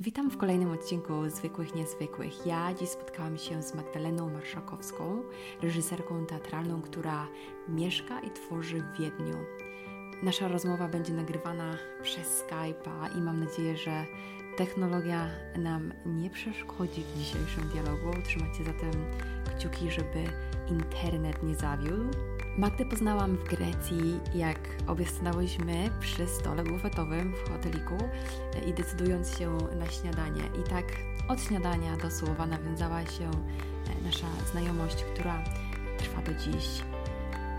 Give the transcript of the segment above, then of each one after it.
Witam w kolejnym odcinku Zwykłych Niezwykłych. Ja dziś spotkałam się z Magdaleną Marszakowską, reżyserką teatralną, która mieszka i tworzy w Wiedniu. Nasza rozmowa będzie nagrywana przez Skype'a i mam nadzieję, że technologia nam nie przeszkodzi w dzisiejszym dialogu. Trzymajcie zatem kciuki, żeby internet nie zawiódł. Magdę poznałam w Grecji, jak obie stanęłyśmy przy stole bufetowym w hoteliku i decydując się na śniadanie. I tak od śniadania do słowa nawiązała się nasza znajomość, która trwa do dziś.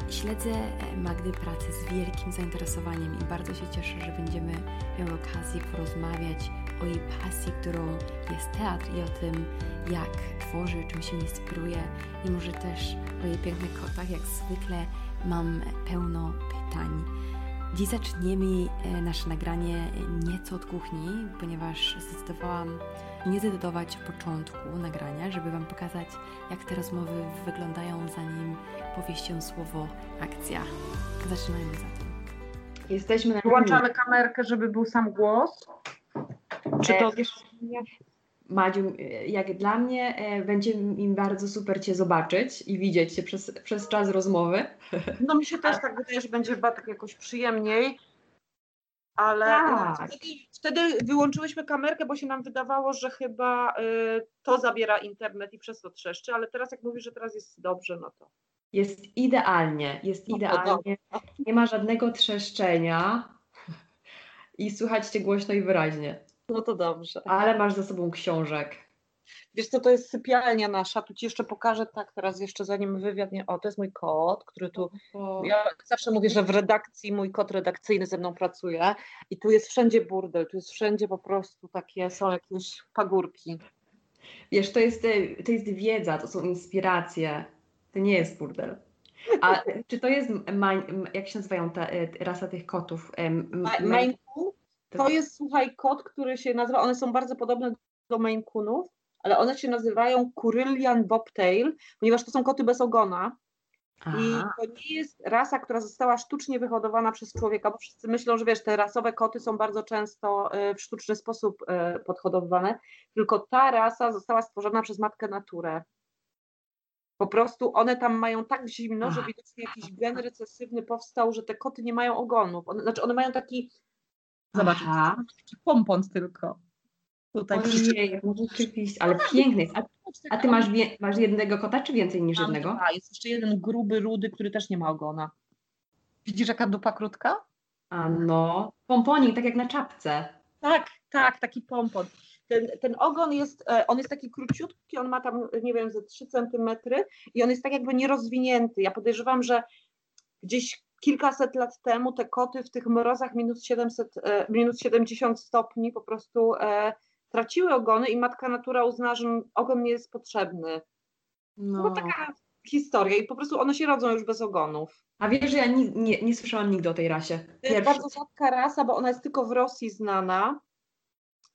Śledzę Magdy pracę z wielkim zainteresowaniem i bardzo się cieszę, że będziemy miały okazję porozmawiać o jej pasji, którą jest teatr i o tym, jak tworzy, czym się inspiruje i może też o jej pięknych kotach. Jak zwykle mam pełno pytań. Dziś zaczniemy nasze nagranie nieco od kuchni, ponieważ zdecydowałam nie zedytować początku nagrania, żeby Wam pokazać, jak te rozmowy wyglądają, zanim powie się słowo akcja. Zaczynajmy zatem. Jesteśmy na Włączamy kamerkę, żeby był sam głos. Czy to wiesz, Madziu, jak dla mnie e, będzie mi bardzo super Cię zobaczyć i widzieć Cię przez, przez czas rozmowy. No mi się też tak wydaje, że będzie chyba tak jakoś przyjemniej. Ale Tak. wtedy, wtedy wyłączyłyśmy kamerkę, bo się nam wydawało, że chyba y, to zabiera internet i przez to trzeszczy, ale teraz jak mówisz, że teraz jest dobrze, no to. Jest idealnie, jest No idealnie. Nie ma żadnego trzeszczenia i słychać Cię głośno i wyraźnie. No to dobrze. Ale masz za sobą książek. Wiesz co, to jest sypialnia nasza, tu ci jeszcze pokażę, tak, teraz jeszcze zanim wywiad, nie, o, to jest mój kot, który tu, ja zawsze mówię, że w redakcji mój kot redakcyjny ze mną pracuje i tu jest wszędzie burdel, tu jest wszędzie po prostu takie, są jakieś pagórki. Wiesz, to jest, e, to jest wiedza, to są inspiracje. To nie jest burdel. A czy to jest, jak się nazywają te, e, rasa tych kotów? Maine- Maine Coon to jest, słuchaj, kot, który się nazywa, one są bardzo podobne do Maine Coonów, ale one się nazywają Kurylian Bobtail, ponieważ to są koty bez ogona. I Aha. to nie jest rasa, która została sztucznie wyhodowana przez człowieka, bo wszyscy myślą, że wiesz, te rasowe koty są bardzo często e, w sztuczny sposób e, podhodowywane, tylko ta rasa została stworzona przez matkę naturę. Po prostu one tam mają tak zimno, że widocznie jakiś gen recesywny powstał, że te koty nie mają ogonów. One, znaczy one mają taki, zobacz, Aha. taki pompon tylko. Tutaj Ojej, no rzeczywiście, ale piękny jest. A, a ty masz, wie, masz jednego kota, czy więcej niż Mam jednego? dwa. Jest jeszcze jeden gruby, rudy, który też nie ma ogona. Widzisz, jaka dupa krótka? A no, pomponik, tak jak na czapce. Tak, tak, taki pompon. Ten, ten ogon jest, e, on jest taki króciutki, on ma tam, nie wiem, ze 3 centymetry i on jest tak jakby nierozwinięty. Ja podejrzewam, że gdzieś kilkaset lat temu te koty w tych mrozach minus, 700, e, minus 70 stopni po prostu e, traciły ogony i matka natura uznała, że ogon nie jest potrzebny. No. No. taka historia i po prostu one się rodzą już bez ogonów. A wiesz, że ja ni, nie, nie słyszałam nigdy o tej rasie. To jest Pierwszy. bardzo rzadka rasa, bo ona jest tylko w Rosji znana,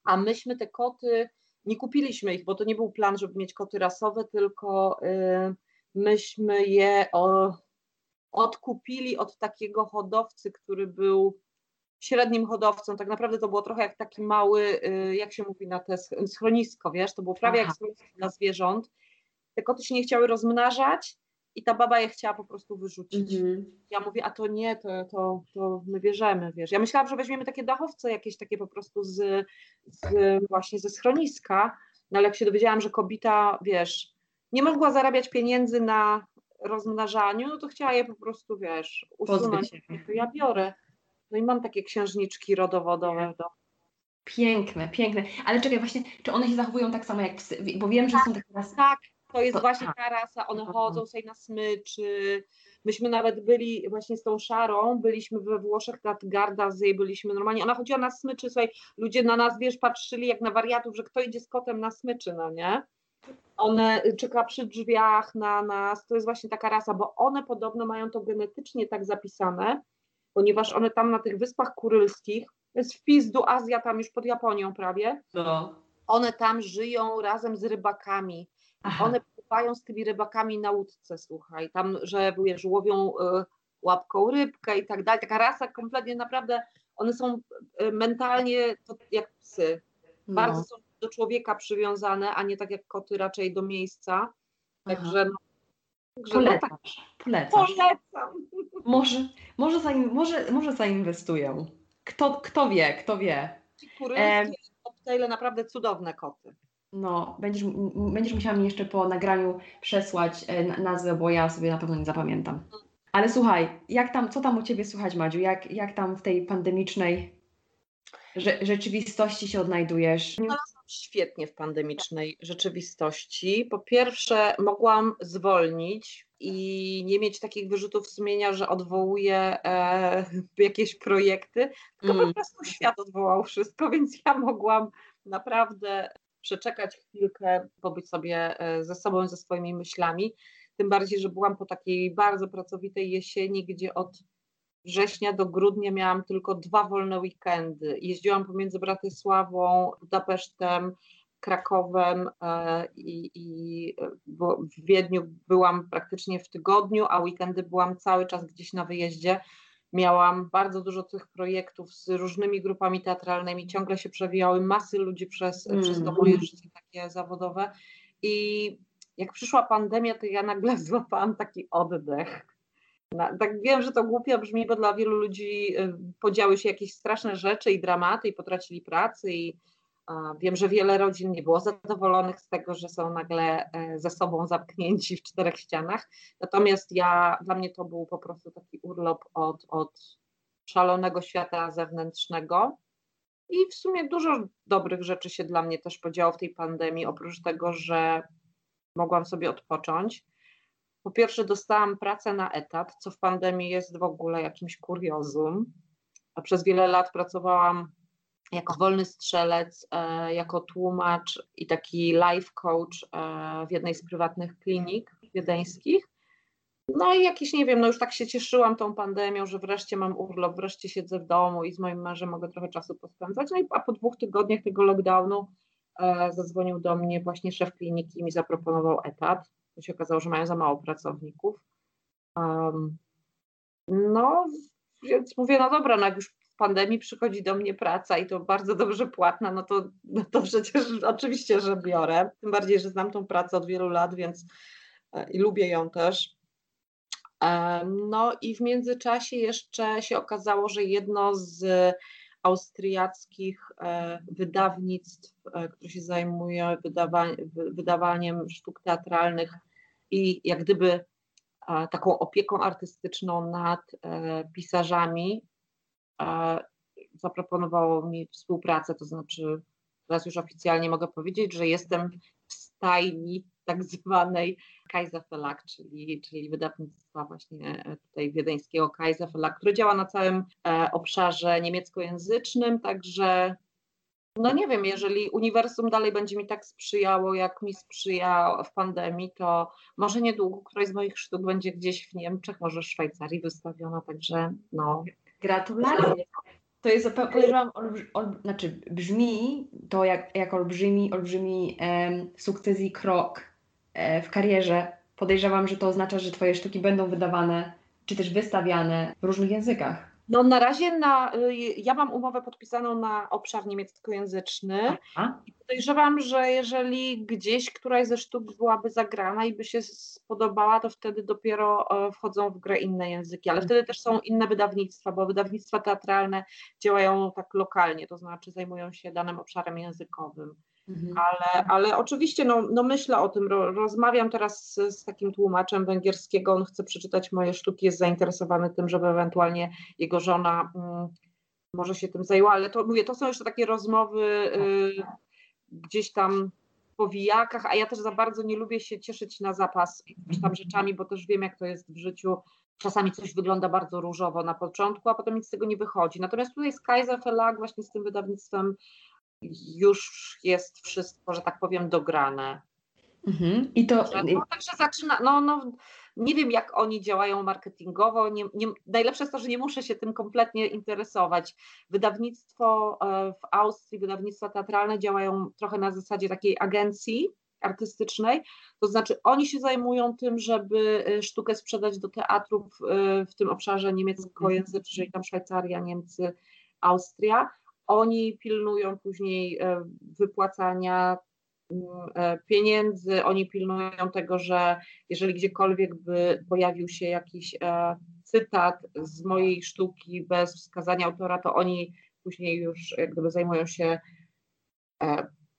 a myśmy te koty, nie kupiliśmy ich, bo to nie był plan, żeby mieć koty rasowe, tylko y, myśmy je o, odkupili od takiego hodowcy, który był średnim hodowcą. Tak naprawdę to było trochę jak taki mały, y, jak się mówi na te sch- schronisko, wiesz, to było prawie Aha. jak schronisko dla zwierząt. Te koty się nie chciały rozmnażać i ta baba je chciała po prostu wyrzucić. Mhm. Ja mówię, a to nie, to, to, to my bierzemy, wiesz. Ja myślałam, że weźmiemy takie dachowce jakieś takie po prostu z, z właśnie ze schroniska, no ale jak się dowiedziałam, że kobieta, wiesz, nie mogła zarabiać pieniędzy na rozmnażaniu, no to chciała je po prostu, wiesz, usunąć. To ja biorę. No i mam takie księżniczki rodowodowe. Do... Piękne, piękne. Ale czekaj, właśnie, czy one się zachowują tak samo jak psy? Bo wiem, że są takie rasy. Tak, to jest To- właśnie aha. ta rasa, one chodzą sobie na smyczy. Myśmy nawet byli właśnie z tą Szarą, byliśmy we Włoszech nad Gardasee, byliśmy normalnie, ona chodziła na smyczy, słuchaj, ludzie na nas, wiesz, patrzyli jak na wariatów, że kto idzie z kotem na smyczy, no nie? One y, czeka przy drzwiach na nas, to jest właśnie taka rasa, bo one podobno mają to genetycznie tak zapisane, ponieważ one tam na tych wyspach kurylskich, to jest wpis do Azja tam już pod Japonią prawie, No. one tam żyją razem z rybakami. Aha. One pływają z tymi rybakami na łódce, słuchaj, tam, że wiesz, łowią y, łapką rybkę i tak dalej. Taka rasa kompletnie naprawdę, one są y, mentalnie to jak psy. No. Bardzo są do człowieka przywiązane, a nie tak jak koty raczej do miejsca. Także no, Także Polecasz. No tak. Polecasz. Polecam. Może, może, zain, może, może zainwestuję. Kto, kto wie, kto wie. Ci kury, naprawdę cudowne koty. No, będziesz, będziesz musiała mi jeszcze po nagraniu przesłać e, nazwę, bo ja sobie na pewno nie zapamiętam. Ale słuchaj, jak tam, co tam u Ciebie słychać, Madziu? Jak, jak tam w tej pandemicznej rzeczywistości się odnajdujesz? Znalazłam świetnie w pandemicznej rzeczywistości. Po pierwsze, mogłam zwolnić i nie mieć takich wyrzutów sumienia, że odwołuję e, jakieś projekty, tylko mm. po prostu świat odwołał wszystko, więc ja mogłam naprawdę przeczekać chwilkę, pobyć sobie e, ze sobą, ze swoimi myślami. Tym bardziej, że byłam po takiej bardzo pracowitej jesieni, gdzie od września do grudnia miałam tylko dwa wolne weekendy. Jeździłam pomiędzy Bratysławą, Budapesztem, Krakowem e, i, i w Wiedniu byłam praktycznie w tygodniu, a weekendy byłam cały czas gdzieś na wyjeździe. Miałam bardzo dużo tych projektów z różnymi grupami teatralnymi, ciągle się przewijały masy ludzi przez, mm. przez to moje życie takie zawodowe. I jak przyszła pandemia, to ja nagle złapałam taki oddech. Tak wiem, że to głupio brzmi, bo dla wielu ludzi y, podziały się jakieś straszne rzeczy i dramaty i potracili pracy i Wiem, że wiele rodzin nie było zadowolonych z tego, że są nagle e, ze sobą zamknięci w czterech ścianach. Natomiast ja, dla mnie to był po prostu taki urlop od, od szalonego świata zewnętrznego. I w sumie dużo dobrych rzeczy się dla mnie też podziało w tej pandemii, oprócz tego, że mogłam sobie odpocząć. Po pierwsze, dostałam pracę na etat, co w pandemii jest w ogóle jakimś kuriozum. A przez wiele lat pracowałam jako wolny strzelec, e, jako tłumacz i taki life coach e, w jednej z prywatnych klinik wiedeńskich. No i jakiś, nie wiem, no już tak się cieszyłam tą pandemią, że wreszcie mam urlop, wreszcie siedzę w domu i z moim mężem mogę trochę czasu pospędzać. No i a po dwóch tygodniach tego lockdownu e, zadzwonił do mnie właśnie szef kliniki i mi zaproponował etat. To się okazało, że mają za mało pracowników. Um, no, więc mówię, no dobra, no jak już pandemii przychodzi do mnie praca i to bardzo dobrze płatna, no to, no to przecież oczywiście, że biorę. Tym bardziej, że znam tą pracę od wielu lat, więc e, i lubię ją też. E, no i w międzyczasie jeszcze się okazało, że jedno z austriackich e, wydawnictw, które się zajmuje wydawaniem sztuk teatralnych i jak gdyby taką opieką artystyczną nad pisarzami, zaproponowało mi współpracę, to znaczy teraz już oficjalnie mogę powiedzieć, że jestem w stajni tak zwanej Kaiser czyli, czyli wydawnictwa właśnie e, tutaj wiedeńskiego Kaiser Verlag, które działa na całym e, obszarze niemieckojęzycznym, także no nie wiem, jeżeli uniwersum dalej będzie mi tak sprzyjało, jak mi sprzyja w pandemii, to może niedługo któraś z moich sztuk będzie gdzieś w Niemczech, może w Szwajcarii wystawiona, także no Gratulacje. To jest, podejrzewam, ol, znaczy brzmi to jak, jak olbrzymi, olbrzymi e, sukces i krok w karierze. Podejrzewam, że to oznacza, że Twoje sztuki będą wydawane czy też wystawiane w różnych językach. No na razie na, y, ja mam umowę podpisaną na obszar niemieckojęzyczny Aha. i podejrzewam, że jeżeli gdzieś któraś ze sztuk byłaby zagrana i by się spodobała, to wtedy dopiero e, wchodzą w grę inne języki, ale wtedy też są inne wydawnictwa, bo wydawnictwa teatralne działają tak lokalnie, to znaczy zajmują się danym obszarem językowym. Mhm. Ale, ale oczywiście no, no myślę o tym, rozmawiam teraz z, z, takim tłumaczem węgierskiego, on chce przeczytać moje sztuki, jest zainteresowany tym, żeby ewentualnie jego żona mm, może się tym zajęła, ale to mówię, to są jeszcze takie rozmowy y, gdzieś tam po wijakach, a ja też za bardzo nie lubię się cieszyć na zapas tam rzeczami, bo też wiem jak to jest w życiu, czasami coś wygląda bardzo różowo na początku, a potem nic z tego nie wychodzi. Natomiast tutaj z Kaiser Verlag właśnie z tym wydawnictwem już jest wszystko, że tak powiem, dograne. Mhm. I to. No, także zaczyna, no, no, nie wiem, jak oni działają marketingowo. Nie, nie, najlepsze jest to, że nie muszę się tym kompletnie interesować. Wydawnictwo e, w Austrii, wydawnictwa teatralne działają trochę na zasadzie takiej agencji artystycznej, to znaczy oni się zajmują tym, żeby e, sztukę sprzedać do teatrów e, w tym obszarze niemieckojęzycznym, czyli tam Szwajcaria, Niemcy, Austria, oni pilnują później e, wypłacania mm, e, pieniędzy, oni pilnują tego, że jeżeli gdziekolwiek by pojawił się jakiś e, cytat z mojej sztuki bez wskazania autora, to oni później już jak gdyby zajmują się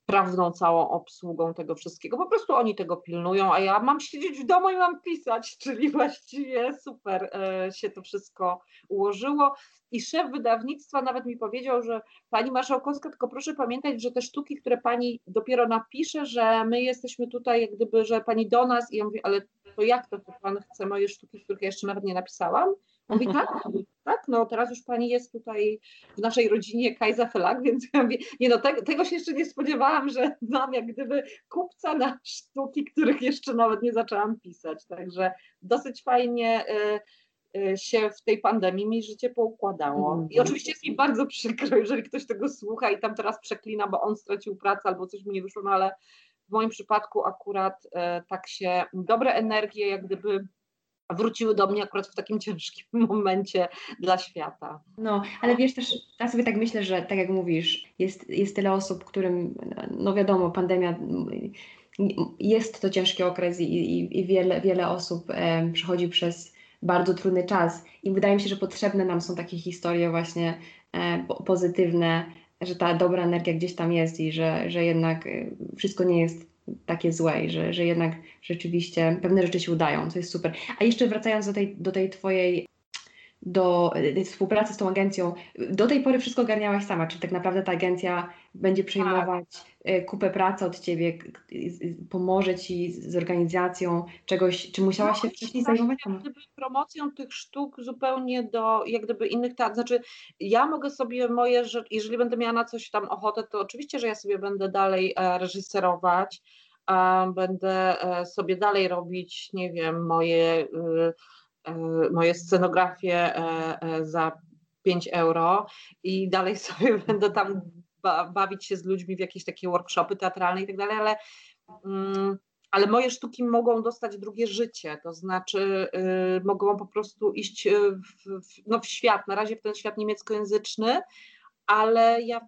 prawną całą obsługą tego wszystkiego. Po prostu oni tego pilnują, a ja mam siedzieć w domu i mam pisać, czyli właściwie super się to wszystko ułożyło. I szef wydawnictwa nawet mi powiedział, że pani marszałkowska, tylko proszę pamiętać, że te sztuki, które pani dopiero napisze, że my jesteśmy tutaj, jak gdyby, że pani do nas i ja mówię, ale to jak to, to pan chce moje sztuki, których ja jeszcze nawet nie napisałam? Mówi tak, tak, no teraz już pani jest tutaj w naszej rodzinie Kajza Felag, więc ja mówię, nie no, tego, tego się jeszcze nie spodziewałam, że mam jak gdyby kupca na sztuki, których jeszcze nawet nie zaczęłam pisać, także dosyć fajnie y, Y, się w tej pandemii mi życie poukładało. I mhm. oczywiście jest mi bardzo przykro, jeżeli ktoś tego słucha i tam teraz przeklina, bo on stracił pracę albo coś mu nie wyszło, no ale w moim przypadku akurat e, tak się dobre energie jak gdyby wróciły do mnie akurat w takim ciężkim momencie dla świata. No, ale wiesz też, ja sobie tak myślę, że tak jak mówisz, jest, jest tyle osób, którym, no wiadomo, pandemia jest to ciężki okres i, i, i wiele, wiele osób e, przechodzi przez bardzo trudny czas. I wydaje mi się, że potrzebne nam są takie historie właśnie e, pozytywne, że ta dobra energia gdzieś tam jest i że, że jednak e, wszystko nie jest takie złe i że, że jednak rzeczywiście pewne rzeczy się udają, co jest super. A jeszcze wracając do tej, do tej twojej do y, współpracy z tą agencją. Do tej pory wszystko ogarniałaś sama, czy tak naprawdę ta agencja będzie przejmować tak. kupę pracy od ciebie, pomoże ci z organizacją czegoś, czy musiałaś no, się wcześniej tak, zajmować? Jak gdyby promocją tych sztuk zupełnie do jak gdyby innych teatrów, znaczy ja mogę sobie moje, że jeżeli będę miała na coś tam ochotę, to oczywiście, że ja sobie będę dalej e, reżyserować, będę e, sobie dalej robić, nie wiem, moje y, E, moje scenografie e, e, za 5 euro i dalej sobie będę tam bawić się z ludźmi w jakieś takie workshopy teatralne i tak dalej, ale, mm, ale moje sztuki mogą dostać drugie życie, to znaczy y, mogą po prostu iść w, no, w świat, na razie w ten świat niemieckojęzyczny, ale ja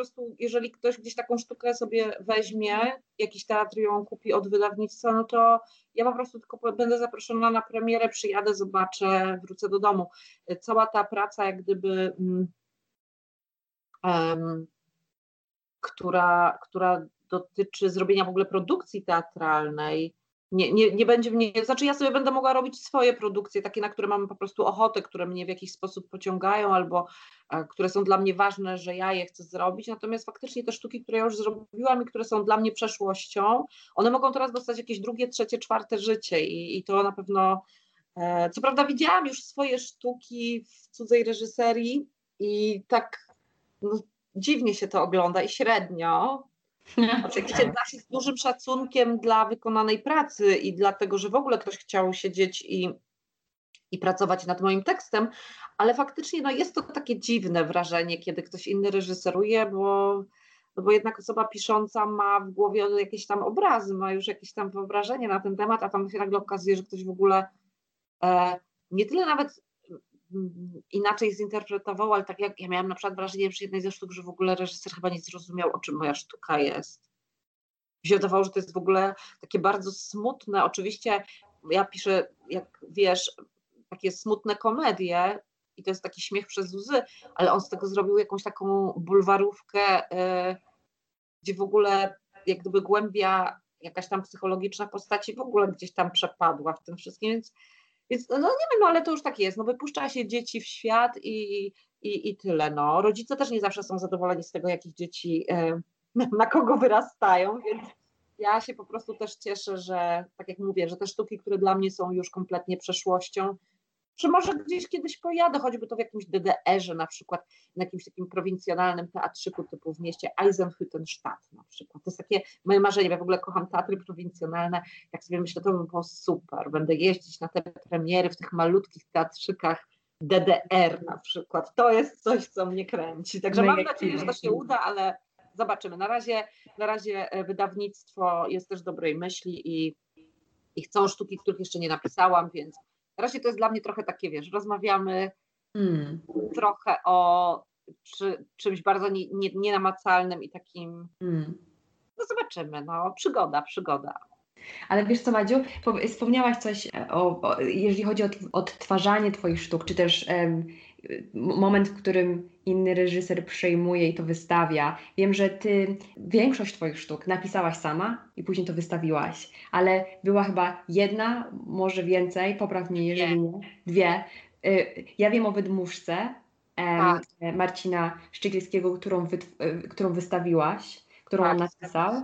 prostu, jeżeli ktoś gdzieś taką sztukę sobie weźmie, jakiś teatr ją kupi od wydawnictwa, no to ja po prostu tylko będę zaproszona na premierę, przyjadę, zobaczę, wrócę do domu. Cała ta praca, jak gdyby, um, która, która dotyczy zrobienia w ogóle produkcji teatralnej, nie, nie, nie będzie mnie, znaczy ja sobie będę mogła robić swoje produkcje, takie, na które mam po prostu ochotę, które mnie w jakiś sposób pociągają albo e, które są dla mnie ważne, że ja je chcę zrobić, natomiast faktycznie te sztuki, które ja już zrobiłam i które są dla mnie przeszłością, one mogą teraz dostać jakieś drugie, trzecie, czwarte życie i, i to na pewno, e, co prawda widziałam już swoje sztuki w cudzej reżyserii i tak no, dziwnie się to ogląda i średnio, Oczywiście z dużym szacunkiem dla wykonanej pracy i dlatego, że w ogóle ktoś chciał siedzieć i, i pracować nad moim tekstem, ale faktycznie no, jest to takie dziwne wrażenie, kiedy ktoś inny reżyseruje, bo, no bo jednak osoba pisząca ma w głowie jakieś tam obrazy, ma już jakieś tam wyobrażenie na ten temat, a tam się nagle okazuje, że ktoś w ogóle e, nie tyle nawet inaczej zinterpretował, ale tak jak ja miałam na przykład wrażenie przy jednej ze sztuk, że w ogóle reżyser chyba nie zrozumiał, o czym moja sztuka jest. Mi się że to jest w ogóle takie bardzo smutne. Oczywiście ja piszę, jak wiesz, takie smutne komedie i to jest taki śmiech przez łzy, ale on z tego zrobił jakąś taką bulwarówkę, yy, gdzie w ogóle jak gdyby głębia jakaś tam psychologiczna postaci w ogóle gdzieś tam przepadła w tym wszystkim, więc więc no nie wiem, no ale to już tak jest. No wypuszcza się dzieci w świat i, i, i tyle. No. Rodzice też nie zawsze są zadowoleni z tego, jakich dzieci e, na kogo wyrastają, więc ja się po prostu też cieszę, że tak jak mówię, że te sztuki, które dla mnie są już kompletnie przeszłością, że może gdzieś kiedyś pojadę, choćby to w jakimś DDR-ze na przykład, na jakimś takim prowincjonalnym teatrzyku typu w mieście Eisenhüttenstadt na przykład. To jest takie moje marzenie, ja w ogóle kocham teatry prowincjonalne, jak sobie myślę, to by było super, będę jeździć na te premiery w tych malutkich teatrzykach DDR na przykład. To jest coś, co mnie kręci. Także mam nadzieję, że to się uda, ale zobaczymy. Na razie, na razie e, wydawnictwo jest też dobrej myśli i, i chcą sztuki, których jeszcze nie napisałam, więc na razie to jest dla mnie trochę takie, wiesz, rozmawiamy hmm. trochę o czy, czymś bardzo nie, nie, nienamacalnym i takim. Mm. No zobaczymy, no przygoda, przygoda. Ale wiesz co, Madziu, wspomniałaś coś o, o jeżeli chodzi o odtwarzanie Twoich sztuk, czy też um, moment, w którym inny reżyser przejmuje i to wystawia. Wiem, że ty większość twoich sztuk napisałaś sama i później to wystawiłaś, ale była chyba jedna, może więcej, popraw mnie, jeżeli nie, dwie. Y, ja wiem o wydmuszce tak. Marcina Szczygielskiego, którą, wy, y, którą wystawiłaś, którą tak. on napisał.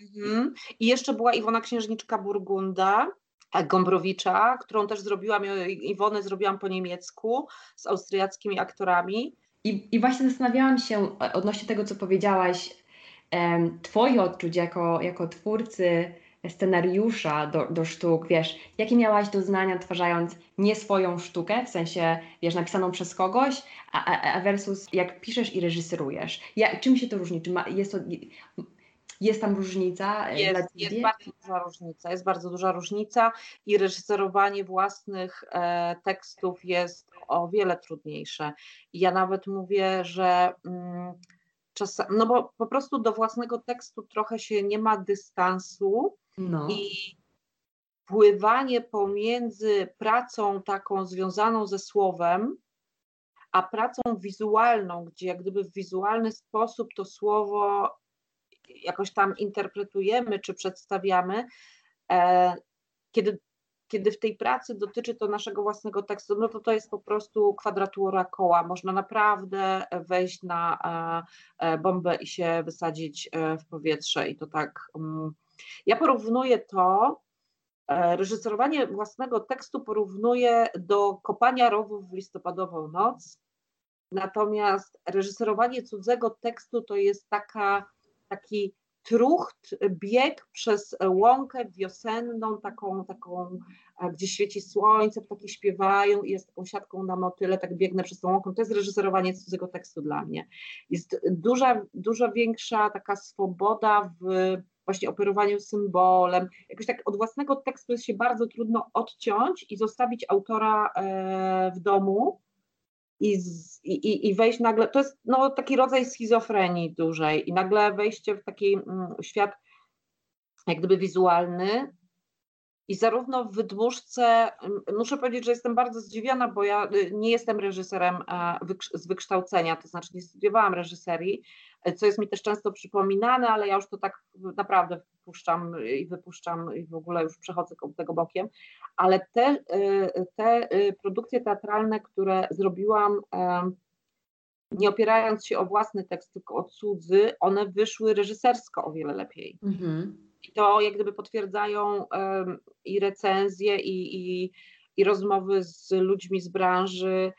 Mhm. I jeszcze była Iwona Księżniczka Burgunda, Gombrowicza, którą też zrobiłam, Iwonę zrobiłam po niemiecku z austriackimi aktorami. I, I właśnie zastanawiałam się odnośnie tego, co powiedziałaś, Twoje odczuć jako, jako twórcy scenariusza do, do sztuk, wiesz, jakie miałaś doznania twarzając nie swoją sztukę, w sensie, wiesz, napisaną przez kogoś, a, a versus jak piszesz i reżyserujesz. Ja, czym się to różni? Czy ma, jest to jest tam różnica? E, jest, jest bardzo duża różnica. Jest bardzo duża różnica i reżyserowanie własnych e, tekstów jest o wiele trudniejsze. ja nawet mówię, że mm, czasem, no bo po prostu do własnego tekstu trochę się nie ma dystansu no. i pływanie pomiędzy pracą taką związaną ze słowem, a pracą wizualną, gdzie jak gdyby w wizualny sposób to słowo jakoś tam interpretujemy czy przedstawiamy, e, kiedy, kiedy w tej pracy dotyczy to naszego własnego tekstu, no to to jest po prostu kwadratura koła. Można naprawdę wejść na e, e, bombę i się wysadzić w powietrze i to tak. Mm. Ja porównuję to, reżyserowanie własnego tekstu porównuję do kopania rowów w listopadową noc. Natomiast reżyserowanie cudzego tekstu to jest taka taki trucht, bieg przez łąkę wiosenną, taką, taką, gdzie świeci słońce, ptaki śpiewają i jest taką siatką na motyle, tak biegnę przez tą łąkę. To jest reżyserowanie cudzego tekstu dla mnie. Jest duża, dużo większa taka swoboda w właśnie operowaniu symbolem. Jakoś tak od własnego tekstu jest się bardzo trudno odciąć i zostawić autora e, w domu, i, i, i wejść nagle, to jest no, taki rodzaj schizofrenii dużej i nagle wejście w taki mm, świat jak gdyby wizualny i zarówno w wydmuszce, muszę powiedzieć, że jestem bardzo zdziwiona, bo ja y, nie jestem reżyserem e, z wykształcenia, to znaczy nie studiowałam reżyserii, co jest mi też często przypominane, ale ja już to tak naprawdę wpuszczam i wypuszczam i w ogóle już przechodzę tego bokiem, ale te, y, te y, produkcje teatralne, które zrobiłam nie opierając się o własny tekst, tylko o cudzy, one wyszły reżysersko o wiele lepiej. Mhm. To jak gdyby potwierdzają i recenzje, i, i, i rozmowy z ludźmi z branży.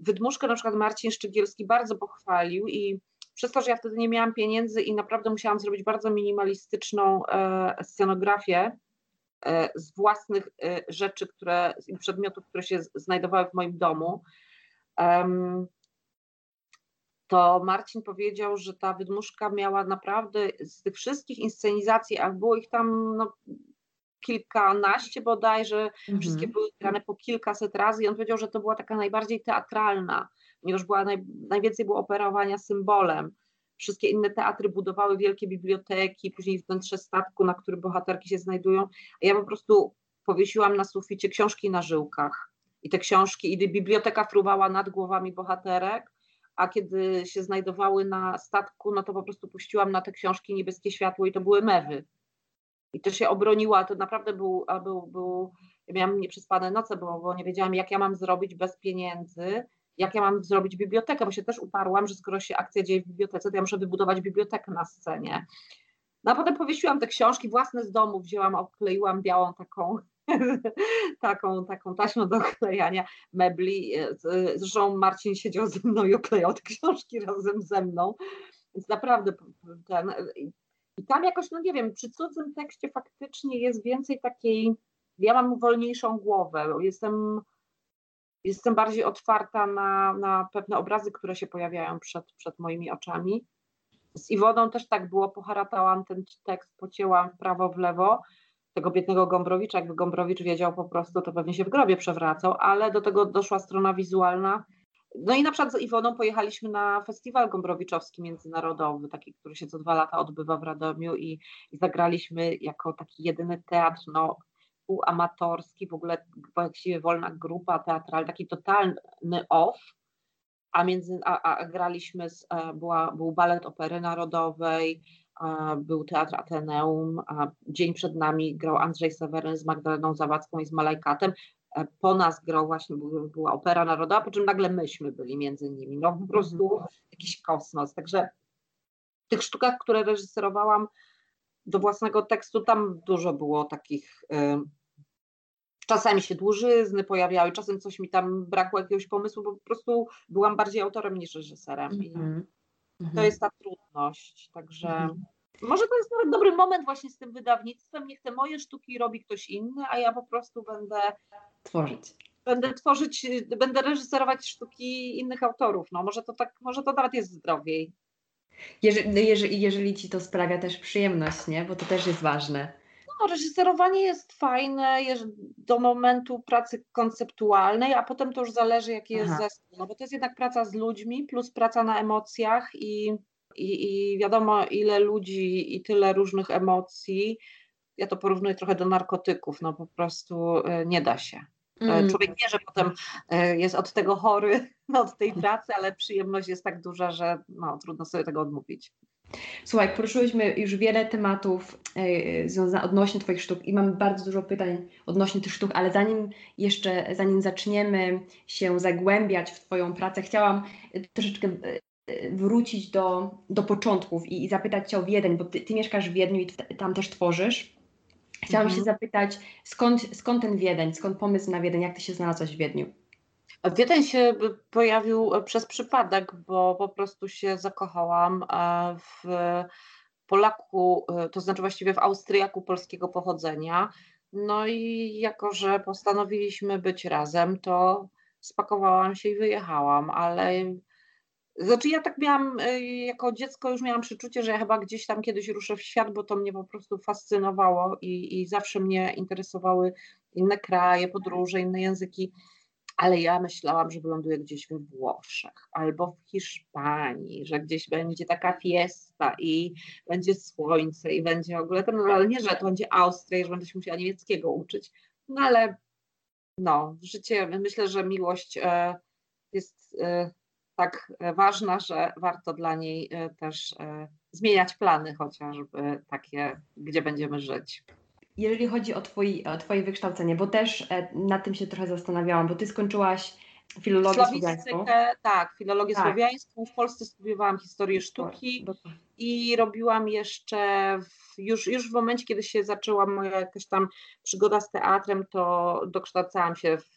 Wydmuszkę na przykład Marcin Szczygielski bardzo pochwalił i przez to, że ja wtedy nie miałam pieniędzy i naprawdę musiałam zrobić bardzo minimalistyczną e, scenografię e, z własnych e, rzeczy, które, przedmiotów, które się znajdowały w moim domu, to Marcin powiedział, że ta wydmuszka miała naprawdę z tych wszystkich inscenizacji, a było ich tam no, kilkanaście bodajże, mhm. wszystkie były grane po kilkaset razy i on powiedział, że to była taka najbardziej teatralna, ponieważ była naj, najwięcej było operowania symbolem. Wszystkie inne teatry budowały wielkie biblioteki, później wnętrze statku, na którym bohaterki się znajdują, a ja po prostu powiesiłam na suficie książki na żyłkach. I te książki, i biblioteka fruwała nad głowami bohaterek, a kiedy się znajdowały na statku, no to po prostu puściłam na te książki niebieskie światło i to były mewy. I to się obroniła, to naprawdę był, był, był ja miałam nieprzespane noce, bo, bo nie wiedziałam, jak ja mam zrobić bez pieniędzy, jak ja mam zrobić bibliotekę, bo się też uparłam, że skoro się akcja dzieje w bibliotece, to ja muszę wybudować bibliotekę na scenie. No a potem powiesiłam te książki własne z domu, wzięłam, okleiłam białą taką, taką, taką taśmą do oklejania mebli. Zresztą Marcin siedział ze mną i oklejał te książki razem ze mną. Więc naprawdę ten, i tam jakoś, no nie wiem, przy cudzym tekście faktycznie jest więcej takiej, ja mam wolniejszą głowę, jestem jestem bardziej otwarta na, na pewne obrazy, które się pojawiają przed, przed moimi oczami. Z Iwoną też tak było, poharatałam ten tekst, pocięłam w prawo, w lewo, tego biednego Gombrowicza, jakby Gombrowicz wiedział po prostu, to pewnie się w grobie przewracał, ale do tego doszła strona wizualna. No i na przykład z Iwoną pojechaliśmy na festiwal Gombrowiczowski międzynarodowy, taki, który się co dwa lata odbywa w Radomiu i, i zagraliśmy jako taki jedyny teatr, no półamatorski, w ogóle właściwie wolna grupa teatralna, taki totalny off, a, między, a, a graliśmy, z, e, była, był balet Opery Narodowej, był Teatr Ateneum, a dzień przed nami grał Andrzej Seweryn z Magdaleną Zawadzką i z Malajkatem, e, po nas grał właśnie, była Opera Narodowa, po czym nagle myśmy byli między nimi, no po prostu jakiś kosmos, także w tych sztukach, które reżyserowałam do własnego tekstu, tam dużo było takich czasami się dłużyzny pojawiały, czasem coś mi tam brakło jakiegoś pomysłu, bo po prostu byłam bardziej autorem niż reżyserem. Mm -hmm. To mhm. jest ta trudność. Także -hmm. może to jest nawet dobry moment właśnie z tym wydawnictwem. Niech te moje sztuki robi ktoś inny, a ja po prostu będę tworzyć. Będę tworzyć, będę reżyserować sztuki innych autorów. No może to tak, może to nawet jest zdrowiej. Jeżeli, jeżeli, jeżeli ci to sprawia też przyjemność, nie? Bo to też jest ważne. No, reżyserowanie jest fajne do momentu pracy konceptualnej, a potem to już zależy, jaki jest Aha. zespół. No bo to jest jednak praca z ludźmi, plus praca na emocjach i, i, i wiadomo, ile ludzi i tyle różnych emocji. Ja to porównuję trochę do narkotyków, no po prostu e, nie da się. Mm. Człowiek wie, że potem e, jest od tego chory, od tej pracy, ale przyjemność jest tak duża, że no, trudno sobie tego odmówić. Słuchaj, poruszyłyśmy już wiele tematów yy, odnośnie Twoich sztuk i mam bardzo dużo pytań odnośnie tych sztuk, ale zanim jeszcze, zanim zaczniemy się zagłębiać w Twoją pracę, chciałam troszeczkę e, wrócić do, do początków i, i zapytać Cię o Wiedeń, bo ty, ty mieszkasz w Wiedniu i tam też tworzysz. Chciałam mhm. się zapytać, skąd, skąd ten Wiedeń, skąd pomysł na Wiedeń, jak Ty się znalazłaś w Wiedniu? Wiedeń się pojawił e, przez przypadek, bo po prostu się zakochałam e, w Polaku, e, to znaczy właściwie w Austriaku polskiego pochodzenia. No i jako, że postanowiliśmy być razem, to spakowałam się i wyjechałam, ale znaczy ja tak miałam, jako dziecko już miałam przeczucie, że ja chyba gdzieś tam kiedyś ruszę w świat, bo to mnie po prostu fascynowało i, i zawsze mnie interesowały inne kraje, podróże, inne języki ale ja myślałam, że wyląduję gdzieś we Włoszech albo w Hiszpanii, że gdzieś będzie taka fiesta i będzie słońce i będzie w ogóle ten, ale nie, że to będzie Austria, że będę się musiała niemieckiego uczyć, no ale no, życie, myślę, że miłość e, jest e, tak ważna, że warto dla niej e, też zmieniać plany chociażby takie, gdzie będziemy żyć jeżeli chodzi o, twój, o Twoje wykształcenie, bo też e, nad tym się trochę zastanawiałam, bo Ty skończyłaś filologię słowiańską. Tak, filologię tak. słowiańską. W Polsce studiowałam historię sztuki i robiłam jeszcze w, już, już w momencie, kiedy się zaczęła moja jakaś tam przygoda z teatrem, to dokształcałam się w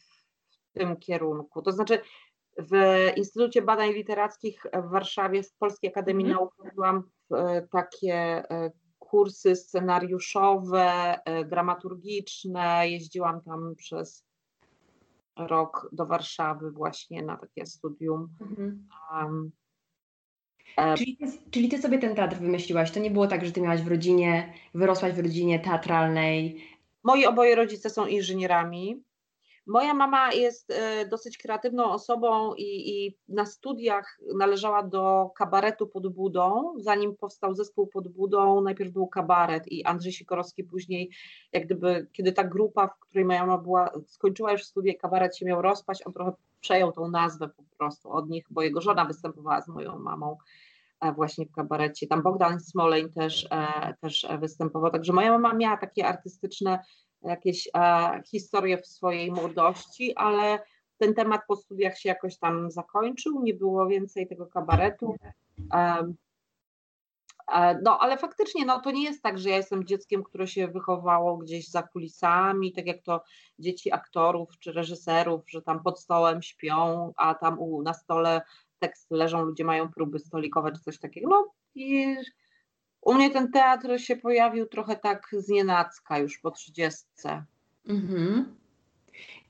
tym kierunku. To znaczy w Instytucie Badań Literackich w Warszawie, w Polskiej Akademii mm. Nauk robiłam e, takie e, kursy scenariuszowe, e, dramaturgiczne. Jeździłam tam przez rok do Warszawy właśnie na takie studium. Mhm. Um, czyli, ty, czyli ty sobie ten teatr wymyśliłaś? To nie było tak, że ty miałaś w rodzinie, wyrosłaś w rodzinie teatralnej? Moi oboje rodzice są inżynierami. Moja mama jest e, dosyć kreatywną osobą i, i, na studiach należała do kabaretu pod budą. Zanim powstał zespół pod budą, najpierw był kabaret i Andrzej Sikorowski później, jak gdyby, kiedy ta grupa, w której moja mama była, skończyła już studia, kabaret się miał rozpaść, on trochę przejął tą nazwę po prostu od nich, bo jego żona występowała z moją mamą e, właśnie w kabarecie. Tam Bogdan Smoleń też, e, też występował. Także moja mama miała takie artystyczne jakieś e, historie w swojej młodości, ale ten temat po studiach się jakoś tam zakończył, nie było więcej tego kabaretu. E, e, no, ale faktycznie no, to nie jest tak, że ja jestem dzieckiem, które się wychowało gdzieś za kulisami, tak jak to dzieci aktorów czy reżyserów, że tam pod stołem śpią, a tam u, na stole tekst leżą, ludzie mają próby stolikowe czy coś takiego. No i u mnie ten teatr się pojawił trochę tak z nienacka już po trzydziestce. Mhm.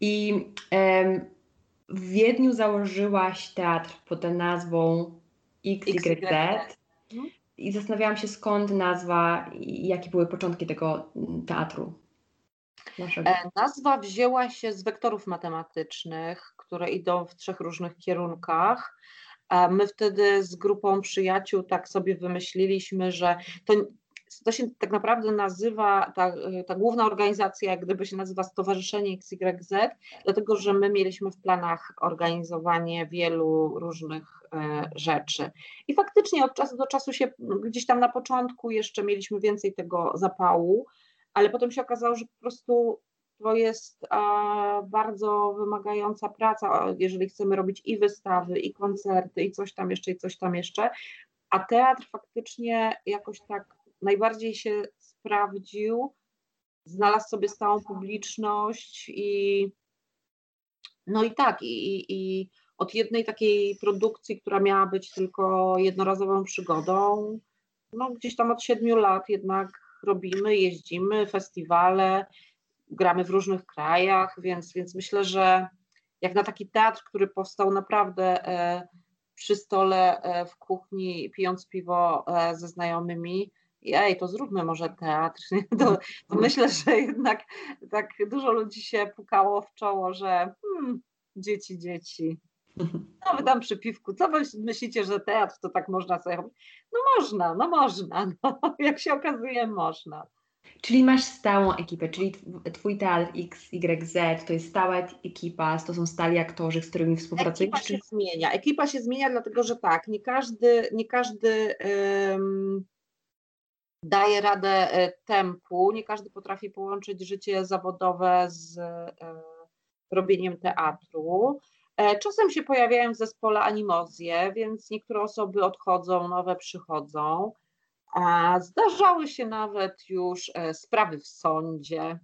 I em, w Wiedniu założyłaś teatr pod nazwą XYZ. Mhm. I zastanawiałam się skąd nazwa i jakie były początki tego teatru. Naszego. E, nazwa wzięła się z wektorów matematycznych, które idą w trzech różnych kierunkach. A my wtedy z grupą przyjaciół tak sobie wymyśliliśmy, że to, to się tak naprawdę nazywa, ta, ta główna organizacja jak gdyby się nazywa Stowarzyszenie XYZ, dlatego że my mieliśmy w planach organizowanie wielu różnych e, rzeczy. I faktycznie od czasu do czasu się gdzieś tam na początku jeszcze mieliśmy więcej tego zapału, ale potem się okazało, że po prostu to jest bardzo wymagająca praca, jeżeli chcemy robić i wystawy, i koncerty, i coś tam jeszcze, i coś tam jeszcze. A teatr faktycznie jakoś tak najbardziej się sprawdził, znalazł sobie stałą publiczność i no i tak, i, i od jednej takiej produkcji, która miała być tylko jednorazową przygodą, no gdzieś tam od siedmiu lat jednak robimy, jeździmy, festiwale, gramy w różnych krajach, więc, więc myślę, że jak na taki teatr, który powstał naprawdę e, przy stole e, w kuchni, pijąc piwo e, ze znajomymi, ej, to zróbmy może teatr, to, to, myślę, że jednak tak dużo ludzi się pukało w czoło, że hmm, dzieci, dzieci. No wy tam przy piwku, co wy myślicie, że teatr to tak można sobie robić? No można, no można, no, jak się okazuje można. Czyli masz stałą ekipę, czyli twój teatr XYZ to jest stała ekipa, to są stali aktorzy, z którymi współpracujesz? Ekipa się zmienia. Ekipa się zmienia, dlatego że tak, nie każdy, nie każdy um, daje radę e, tempu, nie każdy potrafi połączyć życie zawodowe z um, robieniem teatru. E, czasem się pojawiają w zespole animozje, więc niektóre osoby odchodzą, nowe przychodzą. A zdarzały się nawet już e, sprawy w sądzie.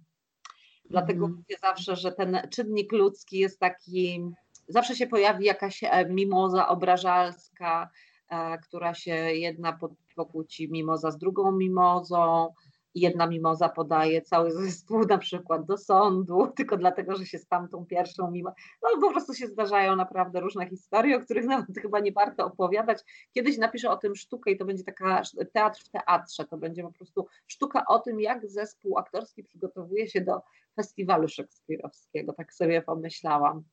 Dlatego mm. mówię zawsze, że ten czynnik ludzki jest taki, zawsze się pojawi jakaś e, mimoza obrażalska, e, która się jedna pokłóci mimoza z drugą mimozą, jedna mimoza podaje cały zespół na przykład do sądu, tylko dlatego, że się z tamtą pierwszą mimo. No po prostu się zdarzają naprawdę różne historie, o których nawet chyba nie warto opowiadać. Kiedyś napiszę o tym sztukę i to będzie taka teatr w teatrze, to będzie po prostu sztuka o tym, jak zespół aktorski przygotowuje się do festiwalu szekspirowskiego, tak sobie pomyślałam.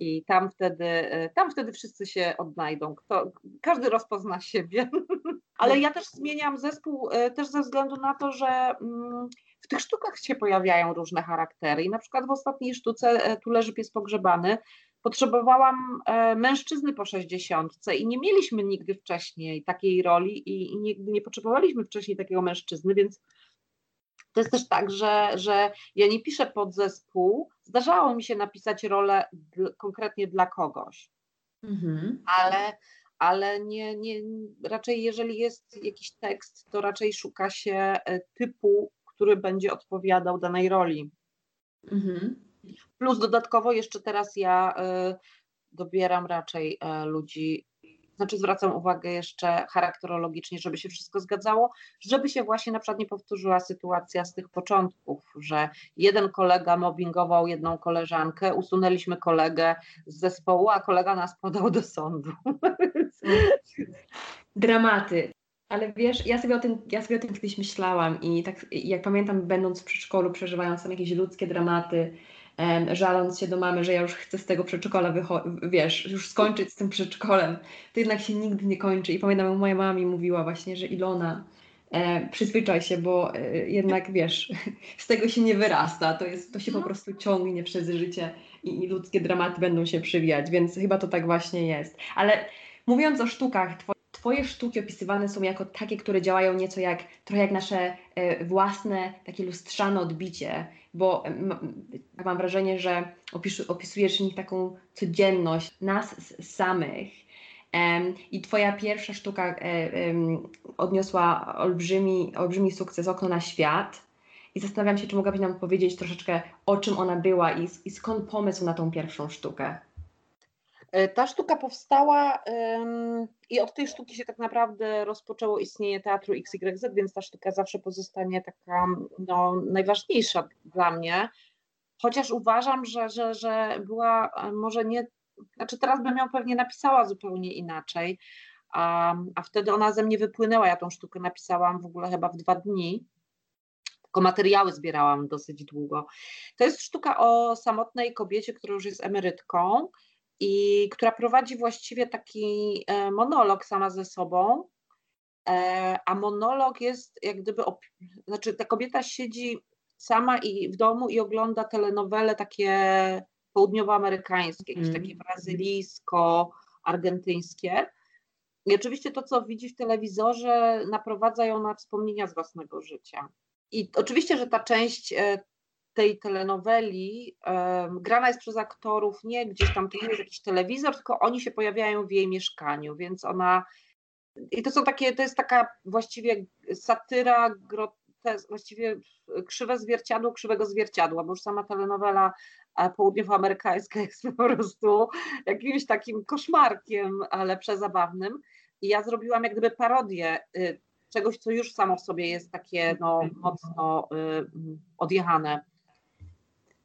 I tam wtedy, tam wtedy wszyscy się odnajdą. Kto, każdy rozpozna siebie. Ale ja też zmieniam zespół e, też ze względu na to, że mm, w tych sztukach się pojawiają różne charaktery. I na przykład w ostatniej sztuce e, Tu leży pies pogrzebany potrzebowałam e, mężczyzny po 60 i nie mieliśmy nigdy wcześniej takiej roli i nigdy nie potrzebowaliśmy wcześniej takiego mężczyzny, więc to jest też tak, że, że ja nie piszę pod zespół. Zdarzało mi się napisać rolę konkretnie dla kogoś, mhm. ale ale nie, nie, raczej jeżeli jest jakiś tekst, to raczej szuka się e, typu, który będzie odpowiadał danej roli. Mhm. Plus dodatkowo jeszcze teraz ja y, dobieram raczej y, ludzi znaczy zwracam uwagę jeszcze charakterologicznie, żeby się wszystko zgadzało, żeby się właśnie na przykład nie powtórzyła sytuacja z tych początków, że jeden kolega mobbingował jedną koleżankę, usunęliśmy kolegę z zespołu, a kolega nas podał do sądu. Dramaty. Ale wiesz, ja sobie, o tym, ja sobie o tym kiedyś myślałam i tak jak pamiętam, będąc w przedszkolu, przeżywając tam jakieś ludzkie dramaty, żaląc się do mamy, że ja już chcę z tego przedszkola wiesz, już skończyć z tym przedszkolem, to jednak się nigdy nie kończy. I pamiętam, moja mama mi mówiła właśnie, że Ilona, e, przyzwyczaj się, bo e, jednak wiesz, z tego się nie wyrasta, to, jest, to się po mhm. prostu ciągnie przez życie i, i ludzkie dramaty będą się przywijać, więc chyba to tak właśnie jest. Ale mówiąc o sztukach, Twoje sztuki opisywane są jako takie, które działają nieco jak, trochę jak nasze e, własne, takie lustrzane odbicie, bo mam wrażenie, że opisujesz w nich taką codzienność nas samych. I Twoja pierwsza sztuka e, odniosła olbrzymi, olbrzymi sukces, Okno na świat. I zastanawiam się, czy mogłabyś nam powiedzieć troszeczkę, o czym ona była i, i skąd pomysł na tą pierwszą sztukę. E, ta sztuka powstała i od tej sztuki się tak naprawdę rozpoczęło istnienie teatru XYZ, więc ta sztuka zawsze pozostanie taka no, najważniejsza dla mnie. Chociaż uważam, że, że, że była e, może nie, znaczy teraz bym ją pewnie napisała zupełnie inaczej, a, a wtedy ona ze mnie wypłynęła. Ja tą sztukę napisałam w ogóle chyba w dwa dni Tylko materiały zbierałam dosyć długo. To jest sztuka o samotnej kobiecie, która już jest emerytką i która prowadzi właściwie taki e, monolog sama ze sobą. E, a monolog jest jak gdyby, znaczy ta kobieta siedzi sama i w domu i ogląda telenowele takie południowoamerykańskie, jakieś mm. takie brazylijsko-argentyńskie. I oczywiście to, co widzi w telewizorze, naprowadza ją na wspomnienia z własnego życia. I oczywiście, że ta część e, tej telenoweli um, grana jest przez aktorów, nie gdzieś tam to nie jest jakiś telewizor, tylko oni się pojawiają w jej mieszkaniu, więc ona i to są takie, to jest taka właściwie satyra, grotes, właściwie krzywe zwierciadło krzywego zwierciadła, bo już sama telenowela e, południowoamerykańska jest po prostu jakimś takim koszmarkiem, ale przezabawnym. I ja zrobiłam jak gdyby parodię y, czegoś, co już samo w sobie jest takie no, mocno y, odjechane.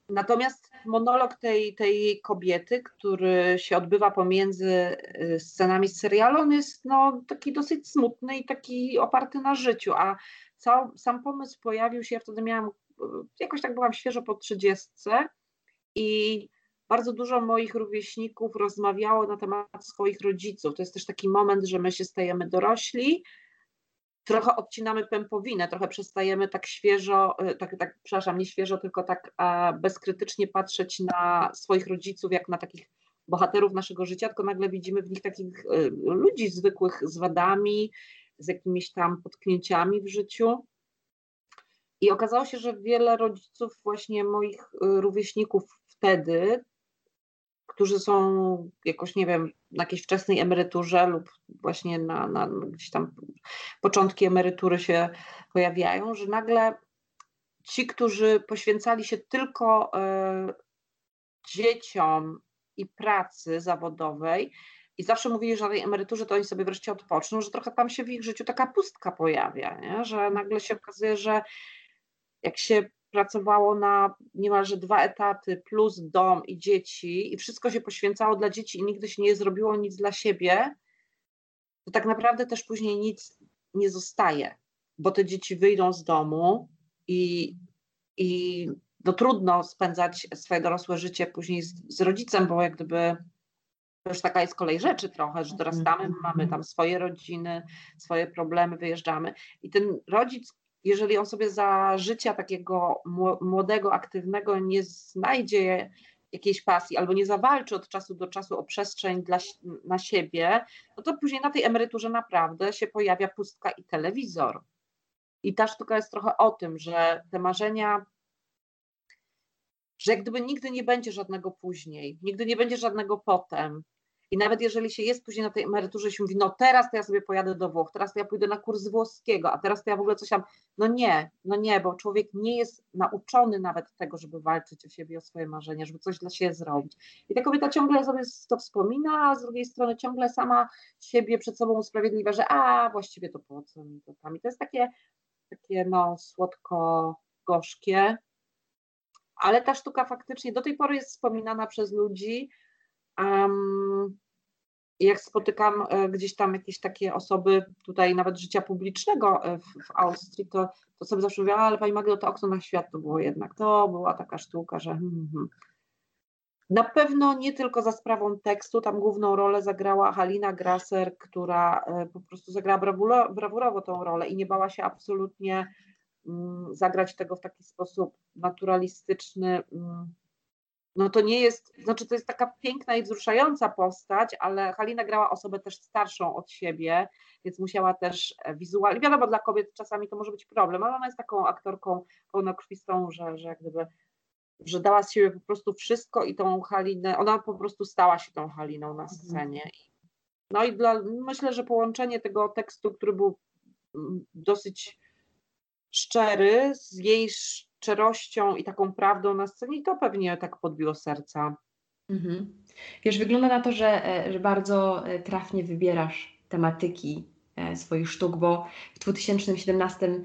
Natomiast monolog tej, tej kobiety, który się odbywa pomiędzy y, scenami z serialu, on jest no, taki dosyć smutny i taki oparty na życiu, a cał, sam pomysł pojawił się, ja wtedy miałam, jakoś tak byłam świeżo po trzydziestce i bardzo dużo moich rówieśników rozmawiało na temat swoich rodziców. To jest też taki moment, że my się stajemy dorośli, trochę odcinamy pępowinę, trochę przestajemy tak świeżo, e, tak, tak przepraszam, nie świeżo, tylko tak bezkrytycznie patrzeć na swoich rodziców, jak na takich bohaterów naszego życia, tylko nagle widzimy w nich takich e, ludzi zwykłych z wadami, z jakimiś tam potknięciami w życiu. I okazało się, że wiele rodziców, właśnie moich e, rówieśników wtedy, którzy są jakoś, nie wiem, na jakiejś wczesnej emeryturze lub właśnie na, na gdzieś tam początki emerytury się pojawiają, że nagle ci, którzy poświęcali się tylko y, dzieciom i pracy zawodowej i zawsze mówili, że na tej emeryturze to oni sobie wreszcie odpoczną, że trochę tam się w ich życiu taka pustka pojawia, nie? że nagle się okazuje, że jak się pracowało na niemalże dwa etaty, plus dom i dzieci, i wszystko się poświęcało dla dzieci i nigdy się nie zrobiło nic dla siebie, to tak naprawdę też później nic nie zostaje, bo te dzieci wyjdą z domu i, i no trudno spędzać swoje dorosłe życie później z, z rodzicem, bo jak gdyby to już taka jest kolej rzeczy trochę, że dorastamy, mhm. mamy tam swoje rodziny, swoje problemy, wyjeżdżamy i ten rodzic, jeżeli on sobie za życia takiego młodego, aktywnego nie znajdzie jakiejś pasji albo nie zawalczy od czasu do czasu o przestrzeń dla, na siebie, no to później na tej emeryturze naprawdę się pojawia pustka i telewizor. I ta sztuka jest trochę o tym, że te marzenia, że jak gdyby nigdy nie będzie żadnego później, nigdy nie będzie żadnego potem, i nawet jeżeli się jest później na tej emeryturze, się mówi, no teraz to ja sobie pojadę do Włoch, teraz to ja pójdę na kurs włoskiego, a teraz to ja w ogóle coś tam. No nie, no nie, bo człowiek nie jest nauczony nawet tego, żeby walczyć o siebie, o swoje marzenia, żeby coś dla siebie zrobić. I ta kobieta ciągle sobie to wspomina, a z drugiej strony ciągle sama siebie przed sobą usprawiedliwia, że a właściwie to po co mi to tam. I to jest takie, takie no słodko-gorzkie. Ale ta sztuka faktycznie do tej pory jest wspominana przez ludzi, Um, jak spotykam e, gdzieś tam jakieś takie osoby tutaj nawet życia publicznego e, w, w Austrii, to, to sobie zawsze mówię, ale Pani Magdo, to okno na świat to było jednak, to była taka sztuka, że hmm, hmm. Na pewno nie tylko za sprawą tekstu, tam główną rolę zagrała Halina Grasser, która e, po prostu zagrała brawuro, brawurowo tą rolę i nie bała się absolutnie mm, zagrać tego w taki sposób naturalistyczny, mm, no to nie jest, znaczy to jest taka piękna i wzruszająca postać, ale Halina grała osobę też starszą od siebie, więc musiała też e, wizualnie, wiadomo dla kobiet czasami to może być problem, ale ona jest taką aktorką pełnokrwistą, że, że jak gdyby, że dała z siebie po prostu wszystko i tą Halinę, ona po prostu stała się tą Haliną na mhm. scenie. No i dla, myślę, że połączenie tego tekstu, który był mm, dosyć szczery, z jej szczerością i taką prawdą na scenie, to pewnie tak podbiło serca. Mhm. Wiesz, wygląda na to, że, e, że bardzo e, trafnie wybierasz tematyki e, swoich sztuk, bo w 2017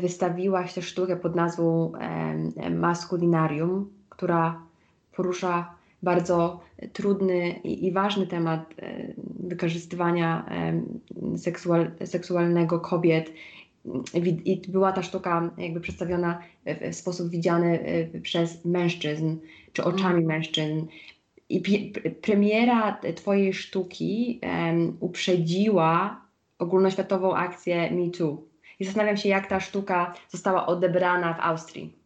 wystawiłaś tę sztukę pod nazwą Maskulinarium, która porusza bardzo trudny i, ważny temat wykorzystywania seksual, seksualnego kobiet i była ta sztuka jakby przedstawiona w sposób widziany przez mężczyzn, czy oczami mężczyzn. I premiera Twojej sztuki um, uprzedziła ogólnoświatową akcję Me Too. I zastanawiam się, jak ta sztuka została odebrana w Austrii.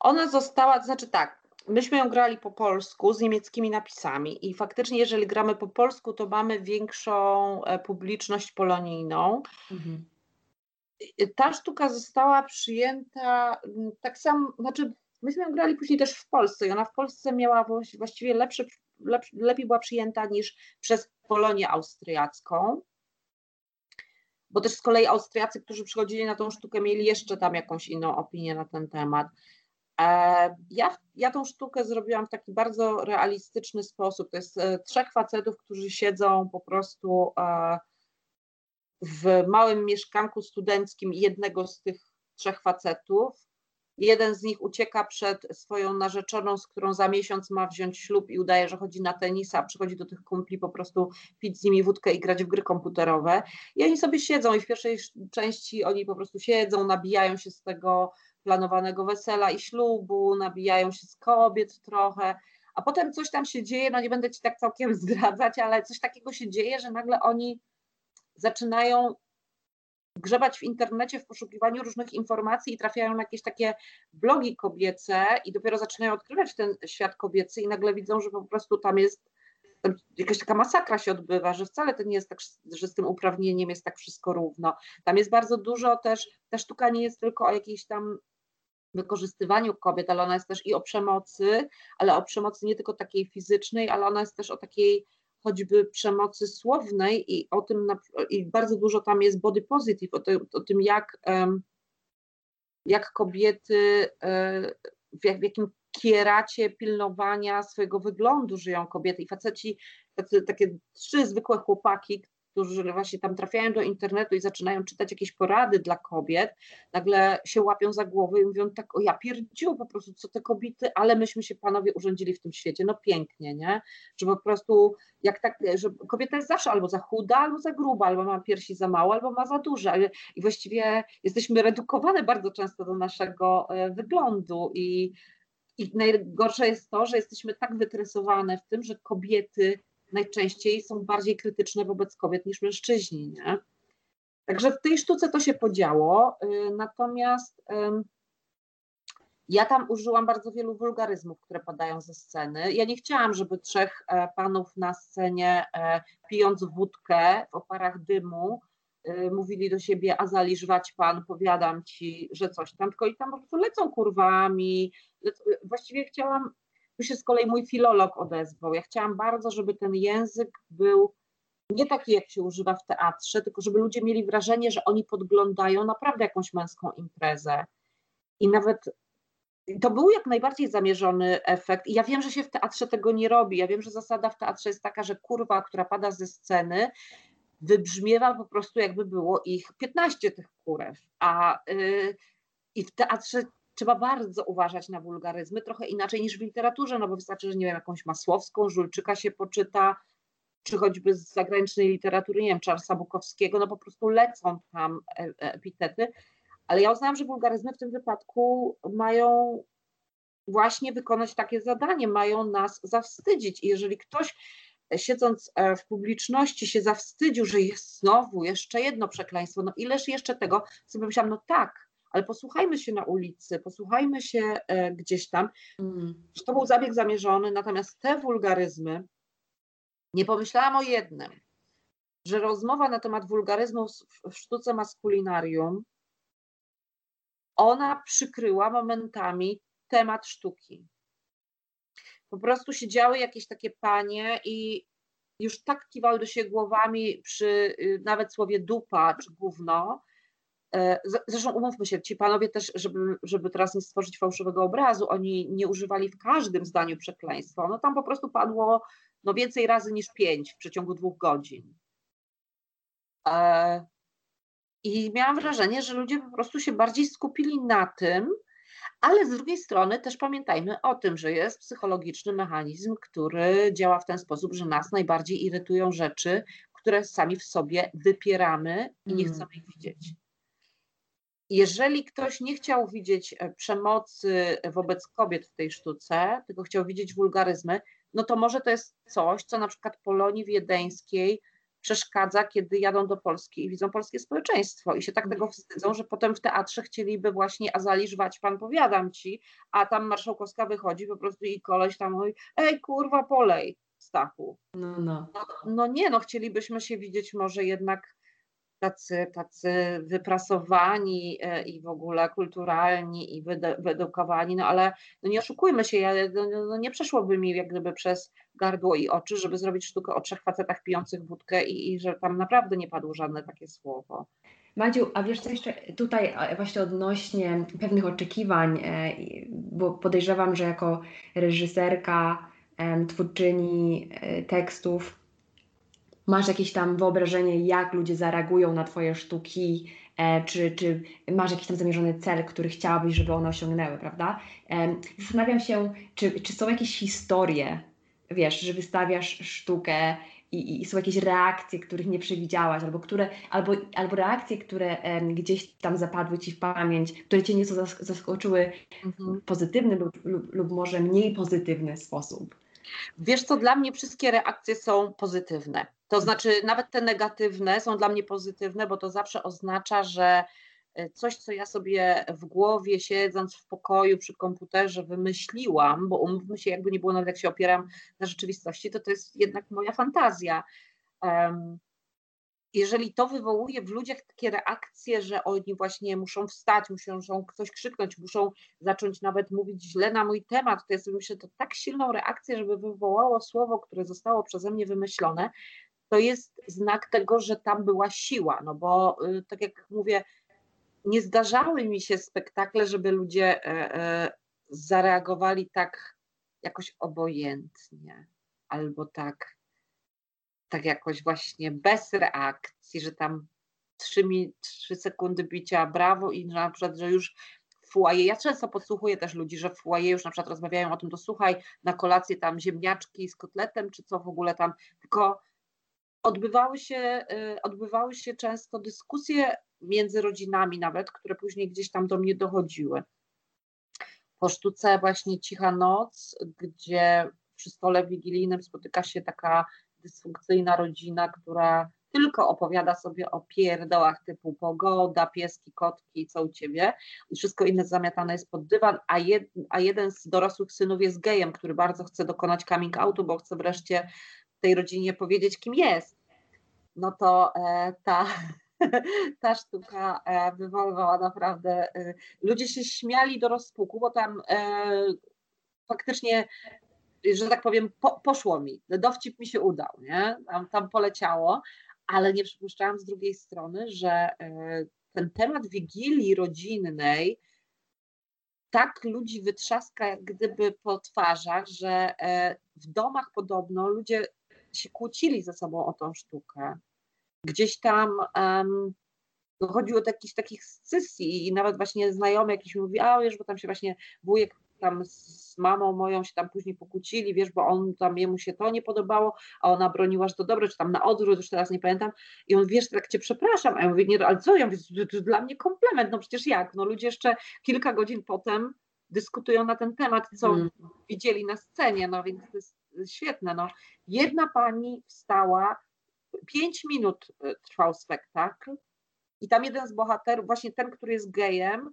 Ona została, to znaczy tak, myśmy ją grali po polsku z niemieckimi napisami i faktycznie jeżeli gramy po polsku, to mamy większą e, publiczność polonijną. Mhm. Ta sztuka została przyjęta mm, tak samo, znaczy myśmy ją grali później też w Polsce i ona w Polsce miała właściwie lepsze, lepiej była przyjęta niż przez Polonię austriacką bo też z kolei Austriacy, którzy przychodzili na tą sztukę, mieli jeszcze tam jakąś inną opinię na ten temat. E, ja, ja tą sztukę zrobiłam w taki bardzo realistyczny sposób. To jest e, trzech facetów, którzy siedzą po prostu e, w małym mieszkanku studenckim jednego z tych trzech facetów Jeden z nich ucieka przed swoją narzeczoną, z którą za miesiąc ma wziąć ślub i udaje, że chodzi na tenisa, przychodzi do tych kumpli po prostu pić z nimi wódkę i grać w gry komputerowe. I oni sobie siedzą i w pierwszej części oni po prostu siedzą, nabijają się z tego planowanego wesela i ślubu, nabijają się z kobiet trochę, a potem coś tam się dzieje, no nie będę ci tak całkiem zdradzać, ale coś takiego się dzieje, że nagle oni zaczynają grzebać w internecie w poszukiwaniu różnych informacji i trafiają na jakieś takie blogi kobiece i dopiero zaczynają odkrywać ten świat kobiecy i nagle widzą, że po prostu tam jest jakaś taka masakra się odbywa, że wcale to nie jest tak, że z tym uprawnieniem jest tak wszystko równo. Tam jest bardzo dużo też, ta sztuka nie jest tylko o jakiejś tam wykorzystywaniu kobiet, ale ona jest też i o przemocy, ale o przemocy nie tylko takiej fizycznej, ale ona jest też o takiej choćby przemocy słownej i o tym, i bardzo dużo tam jest body positive, o, o tym jak, jak kobiety, e, w, jak, w jakim kieracie pilnowania swojego wyglądu żyją kobiety. I faceci, tacy, takie trzy zwykłe chłopaki, którzy właśnie tam trafiają do internetu i zaczynają czytać jakieś porady dla kobiet, nagle się łapią za głowę i mówią tak, o ja pierdziu po prostu, co te kobiety, ale myśmy się panowie urządzili w tym świecie, no pięknie, nie? Że po prostu jak tak, że kobieta jest zawsze albo za chuda, albo za gruba, albo ma piersi za mało, albo ma za duże. I właściwie jesteśmy redukowane bardzo często do naszego e, wyglądu. I i najgorsze jest to, że jesteśmy tak wytresowane w tym, że kobiety najczęściej są bardziej krytyczne wobec kobiet niż mężczyźni. Nie? Także w tej sztuce to się podziało, y, natomiast ja tam użyłam bardzo wielu wulgaryzmów, które padają ze sceny. Ja nie chciałam, żeby trzech e, panów na scenie, e, pijąc wódkę w oparach dymu, y, mówili do siebie, a zaliżwać pan, powiadam ci, że coś tam, tylko i tam po prostu lecą kurwami. Właściwie chciałam tu się z kolei mój filolog odezwał. Ja chciałam bardzo, żeby ten język był nie taki, jak się używa w teatrze, tylko żeby ludzie mieli wrażenie, że oni podglądają naprawdę jakąś męską imprezę. I nawet to był jak najbardziej zamierzony efekt. I ja wiem, że się w teatrze tego nie robi. Ja wiem, że zasada w teatrze jest taka, że kurwa, która pada ze sceny, wybrzmiewa po prostu jakby było ich 15 tych kurew. A yy, i w teatrze trzeba bardzo uważać na wulgaryzmy, trochę inaczej niż w literaturze, no bo wystarczy, że nie wiem, jakąś Masłowską, Żulczyka się poczyta, czy choćby z zagranicznej literatury, nie wiem, Charlesa Bukowskiego, no po prostu lecą tam e, e, epitety, ale ja uznałam, że wulgaryzmy w tym wypadku mają właśnie wykonać takie zadanie, mają nas zawstydzić. I jeżeli ktoś e, siedząc w publiczności się zawstydził, że jest znowu jeszcze jedno przekleństwo, no ileż jeszcze tego, sobie myślałam, no tak, ale posłuchajmy się na ulicy, posłuchajmy się e, gdzieś tam. Mm. To był zabieg zamierzony, natomiast te wulgaryzmy, nie pomyślałam o jednym, że rozmowa na temat wulgaryzmu w sztuce maskulinarium, ona przykryła momentami temat sztuki. Po prostu siedziały jakieś takie panie i już tak kiwały do siebie głowami przy y, nawet słowie dupa czy gówno, zresztą umówmy się, ci panowie też, żeby, żeby teraz nie stworzyć fałszywego obrazu, oni nie używali w każdym zdaniu przekleństwa. No tam po prostu padło no, więcej razy niż pięć w przeciągu dwóch godzin. E, I miałam wrażenie, że ludzie po prostu się bardziej skupili na tym, ale z drugiej strony też pamiętajmy o tym, że jest psychologiczny mechanizm, który działa w ten sposób, że nas najbardziej irytują rzeczy, które sami w sobie wypieramy i nie mm. chcemy ich widzieć. Jeżeli ktoś nie chciał widzieć e, przemocy wobec kobiet w tej sztuce, tylko chciał widzieć wulgaryzmy, no to może to jest coś, co na przykład Polonii Wiedeńskiej przeszkadza, kiedy jadą do Polski i widzą polskie społeczeństwo i się tak tego wstydzą, że potem w teatrze chcieliby właśnie Azali żwać, pan powiadam ci, a tam marszałkowska wychodzi po prostu i koleś tam mówi, ej kurwa polej, Stachu. No, no. No, no nie, no chcielibyśmy się widzieć może jednak tacy, tacy wyprasowani e, i w ogóle kulturalni i wyedukowani, no ale no nie oszukujmy się, ja, no, no, no, nie przeszłoby mi jak gdyby przez gardło i oczy, żeby zrobić sztukę o trzech facetach pijących wódkę i, i że tam naprawdę nie padło żadne takie słowo. Madziu, a wiesz co jeszcze tutaj właśnie odnośnie pewnych oczekiwań, e, bo podejrzewam, że jako reżyserka, twórczyni e, tekstów, masz jakieś tam wyobrażenie, jak ludzie zareagują na Twoje sztuki, e, czy, czy masz jakiś tam zamierzony cel, który chciałabyś, żeby one osiągnęły, prawda? E, zastanawiam się, czy, czy są jakieś historie, wiesz, że wystawiasz sztukę i, i, są jakieś reakcje, których nie przewidziałaś, albo, które, albo, albo reakcje, które gdzieś tam zapadły Ci w pamięć, które Cię nieco zaskoczyły mhm. w pozytywny lub, lub, lub może mniej pozytywny sposób. Wiesz co, dla mnie wszystkie reakcje są pozytywne. To znaczy, nawet te negatywne są dla mnie pozytywne, bo to zawsze oznacza, że e, coś, co ja sobie w głowie siedząc w pokoju przy komputerze wymyśliłam, bo umówmy się, jakby nie było, nawet jak się opieram na rzeczywistości, to to jest jednak moja fantazja. Um, jeżeli to wywołuje w ludziach takie reakcje, że oni właśnie muszą wstać, muszą, ktoś krzyknąć, muszą zacząć nawet mówić źle na mój temat, to jest myślę, to tak silną reakcję, żeby wywołało słowo, które zostało przeze mnie wymyślone, to jest znak tego, że tam była siła, no bo y, tak jak mówię, nie zdarzały mi się spektakle, żeby ludzie e, e, zareagowali tak jakoś obojętnie albo tak tak jakoś właśnie bez reakcji, że tam trzy, trzy sekundy bicia brawo i na przykład, że już foyer, ja często podsłuchuję też ludzi, że foyer już na przykład rozmawiają o tym, to słuchaj, na kolację tam ziemniaczki z kotletem, czy co w ogóle tam, tylko odbywały się, y, odbywały się często dyskusje między rodzinami nawet, które później gdzieś tam do mnie dochodziły. Po sztuce właśnie Cicha Noc, gdzie przy stole wigilijnym spotyka się taka dysfunkcyjna rodzina, która tylko opowiada sobie o pierdołach typu pogoda, pieski, kotki, co u ciebie wszystko inne zamiatane jest pod dywan, a, jed, a jeden z dorosłych synów jest gejem, który bardzo chce dokonać coming outu, bo chce wreszcie tej rodzinie powiedzieć, kim jest. No to e, ta, ta sztuka e, wywoływała naprawdę, e, ludzie się śmiali do rozpuku, bo tam e, faktycznie że tak powiem, po, poszło mi, dowcip mi się udał, nie? Tam, tam poleciało, ale nie przypuszczałam z drugiej strony, że e, ten temat wigilii rodzinnej tak ludzi wytrzaska jak gdyby po twarzach, że e, w domach podobno ludzie się kłócili ze sobą o tą sztukę. Gdzieś tam um, dochodziło do jakichś takich scysji i nawet właśnie znajomy jakiś mówi, a wiesz, bo tam się właśnie wujek tam z mamą moją się tam później pokłócili, wiesz, bo on tam jemu się to nie podobało, a ona broniła, że to dobre, czy tam na odwrót, już teraz nie pamiętam. I on, wiesz, tak cię przepraszam, a ja mówię, nie, ale co? Ja mówię, to, to dla mnie komplement, no przecież jak? No ludzie jeszcze kilka godzin potem dyskutują na ten temat, co hmm. widzieli na scenie, no więc to jest świetne. No. Jedna pani wstała, pięć minut y, trwał spektakl i tam jeden z bohaterów, właśnie ten, który jest gejem,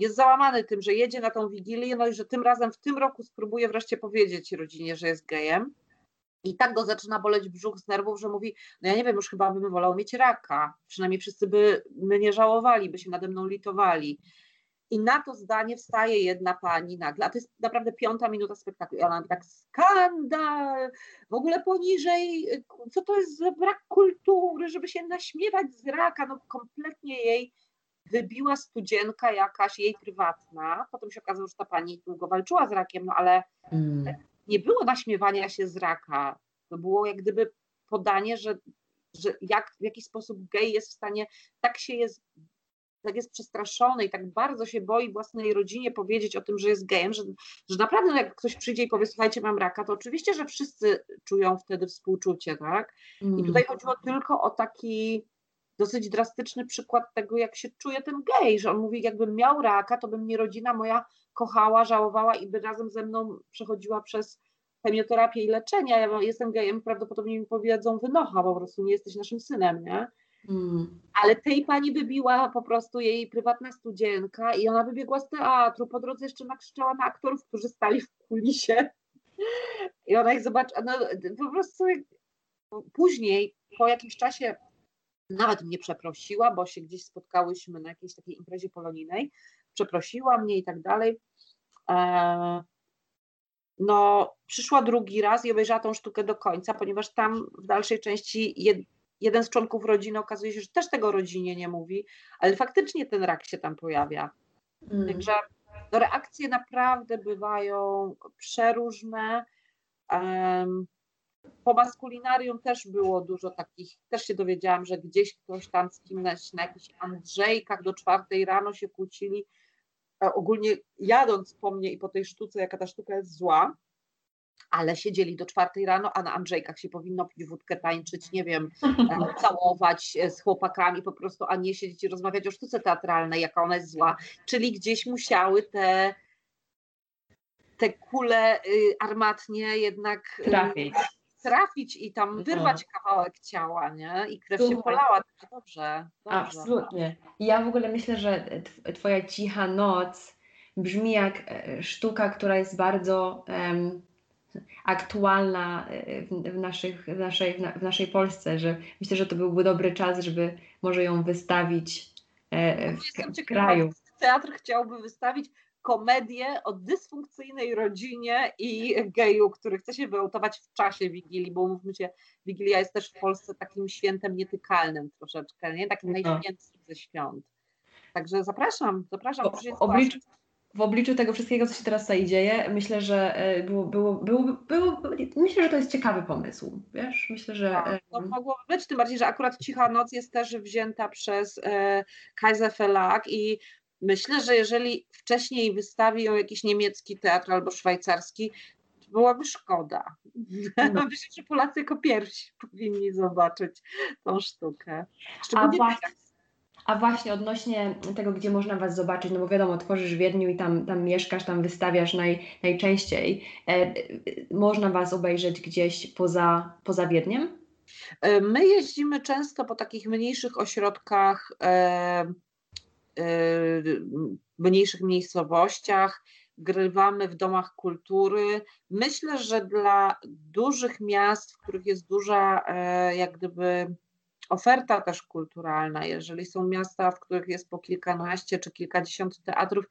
jest załamany tym, że jedzie na tą wigilię, no i że tym razem w tym roku spróbuje wreszcie powiedzieć rodzinie, że jest gejem. I tak go zaczyna boleć brzuch z nerwów, że mówi, no ja nie wiem, już chyba bym wolał mieć raka. Przynajmniej wszyscy by mnie żałowali, by się nade mną litowali. I na to zdanie wstaje jedna pani nagle, a to jest naprawdę piąta minuta spektaklu. I ona tak, skandal, w ogóle poniżej, co to jest za brak kultury, żeby się naśmiewać z raka. No kompletnie jej wybiła studzienka jakaś jej prywatna. Potem się okazało, że ta pani długo walczyła z rakiem, no ale mm. nie było naśmiewania się z raka. To było jak gdyby podanie, że, że jak, w jaki sposób gej jest w stanie, tak się jest tak jest przestraszony i tak bardzo się boi własnej rodzinie powiedzieć o tym, że jest gejem, że, że naprawdę no jak ktoś przyjdzie i powie, słuchajcie, mam raka, to oczywiście, że wszyscy czują wtedy współczucie, tak? Mm. I tutaj chodziło tylko o taki dosyć drastyczny przykład tego, jak się czuje ten gej, że on mówi, jakbym miał raka, to by mnie rodzina moja kochała, żałowała i by razem ze mną przechodziła przez chemioterapię i leczenie. Ja jestem gejem, prawdopodobnie mi powiedzą, wynocha, po prostu nie jesteś naszym synem, nie? Mm. Ale tej pani wybiła po prostu jej prywatna studzienka i ona wybiegła z teatru. Po drodze jeszcze nakrzyczała na aktorów, którzy stali w kulisie. I ona ich zobaczyła. No, po prostu później, po jakimś czasie, nawet mnie przeprosiła, bo się gdzieś spotkałyśmy na jakiejś takiej imprezie polonijnej. Przeprosiła mnie i tak dalej. E, no, przyszła drugi raz i obejrzała tą sztukę do końca, ponieważ tam w dalszej części jed, jeden z członków rodziny okazuje się, że też tego rodzinie nie mówi, ale faktycznie ten rak się tam pojawia. Mm. Także no, reakcje naprawdę bywają przeróżne. Um, po maskulinarium też było dużo takich, też się dowiedziałam, że gdzieś ktoś tam z kimś na jakichś Andrzejkach do czwartej rano się kłócili, ogólnie jadąc po mnie i po tej sztuce, jaka ta sztuka jest zła, ale siedzieli do czwartej rano, a na Andrzejkach się powinno pić wódkę, tańczyć, nie wiem, e, całować z chłopakami po prostu, a nie siedzieć i rozmawiać o sztuce teatralnej, jaka ona jest zła. Czyli gdzieś musiały te, te kule y, armatnie jednak y, trafić trafić i tam no. wyrwać kawałek ciała, nie? I krew Słuchaj. się polała. Dobrze, dobrze. Absolutnie. Ja w ogóle myślę, że twoja cicha noc brzmi jak e, sztuka, która jest bardzo um, aktualna e, w, w, naszych, w, naszej, w naszej Polsce, że myślę, że to byłby dobry czas, żeby może ją wystawić e, w, w kraju. Teatr chciałby wystawić komedię o dysfunkcyjnej rodzinie i geju, który chce się wyautować w czasie Wigilii, bo mówmy się, Wigilia jest też w Polsce takim świętem nietykalnym troszeczkę, nie? Takim no. najświętszym ze świąt. Także zapraszam, zapraszam. W, w, obliczu, w obliczu tego wszystkiego, co się teraz tutaj dzieje, myślę, że e, było, było, było, było, myślę, że to jest ciekawy pomysł, wiesz, myślę, że... Tak, to e, mogłoby być, tym bardziej, że akurat Cicha Noc jest też wzięta przez e, Kaiser Verlag i Myślę, że jeżeli wcześniej wystawi ją jakiś niemiecki teatr albo szwajcarski, to byłaby szkoda. No. Myślę, że Polacy jako pierwsi powinni zobaczyć tą sztukę. A właśnie, a właśnie odnośnie tego, gdzie można Was zobaczyć, no bo wiadomo, tworzysz w Wiedniu i tam, tam mieszkasz, tam wystawiasz naj, najczęściej. E, można Was obejrzeć gdzieś poza, poza Wiedniem? E, my jeździmy często po takich mniejszych ośrodkach e, mniejszych miejscowościach, grywamy w domach kultury. Myślę, że dla dużych miast, w których jest duża e, jak gdyby oferta też kulturalna, jeżeli są miasta, w których jest po kilkanaście czy kilkadziesiąt teatrów,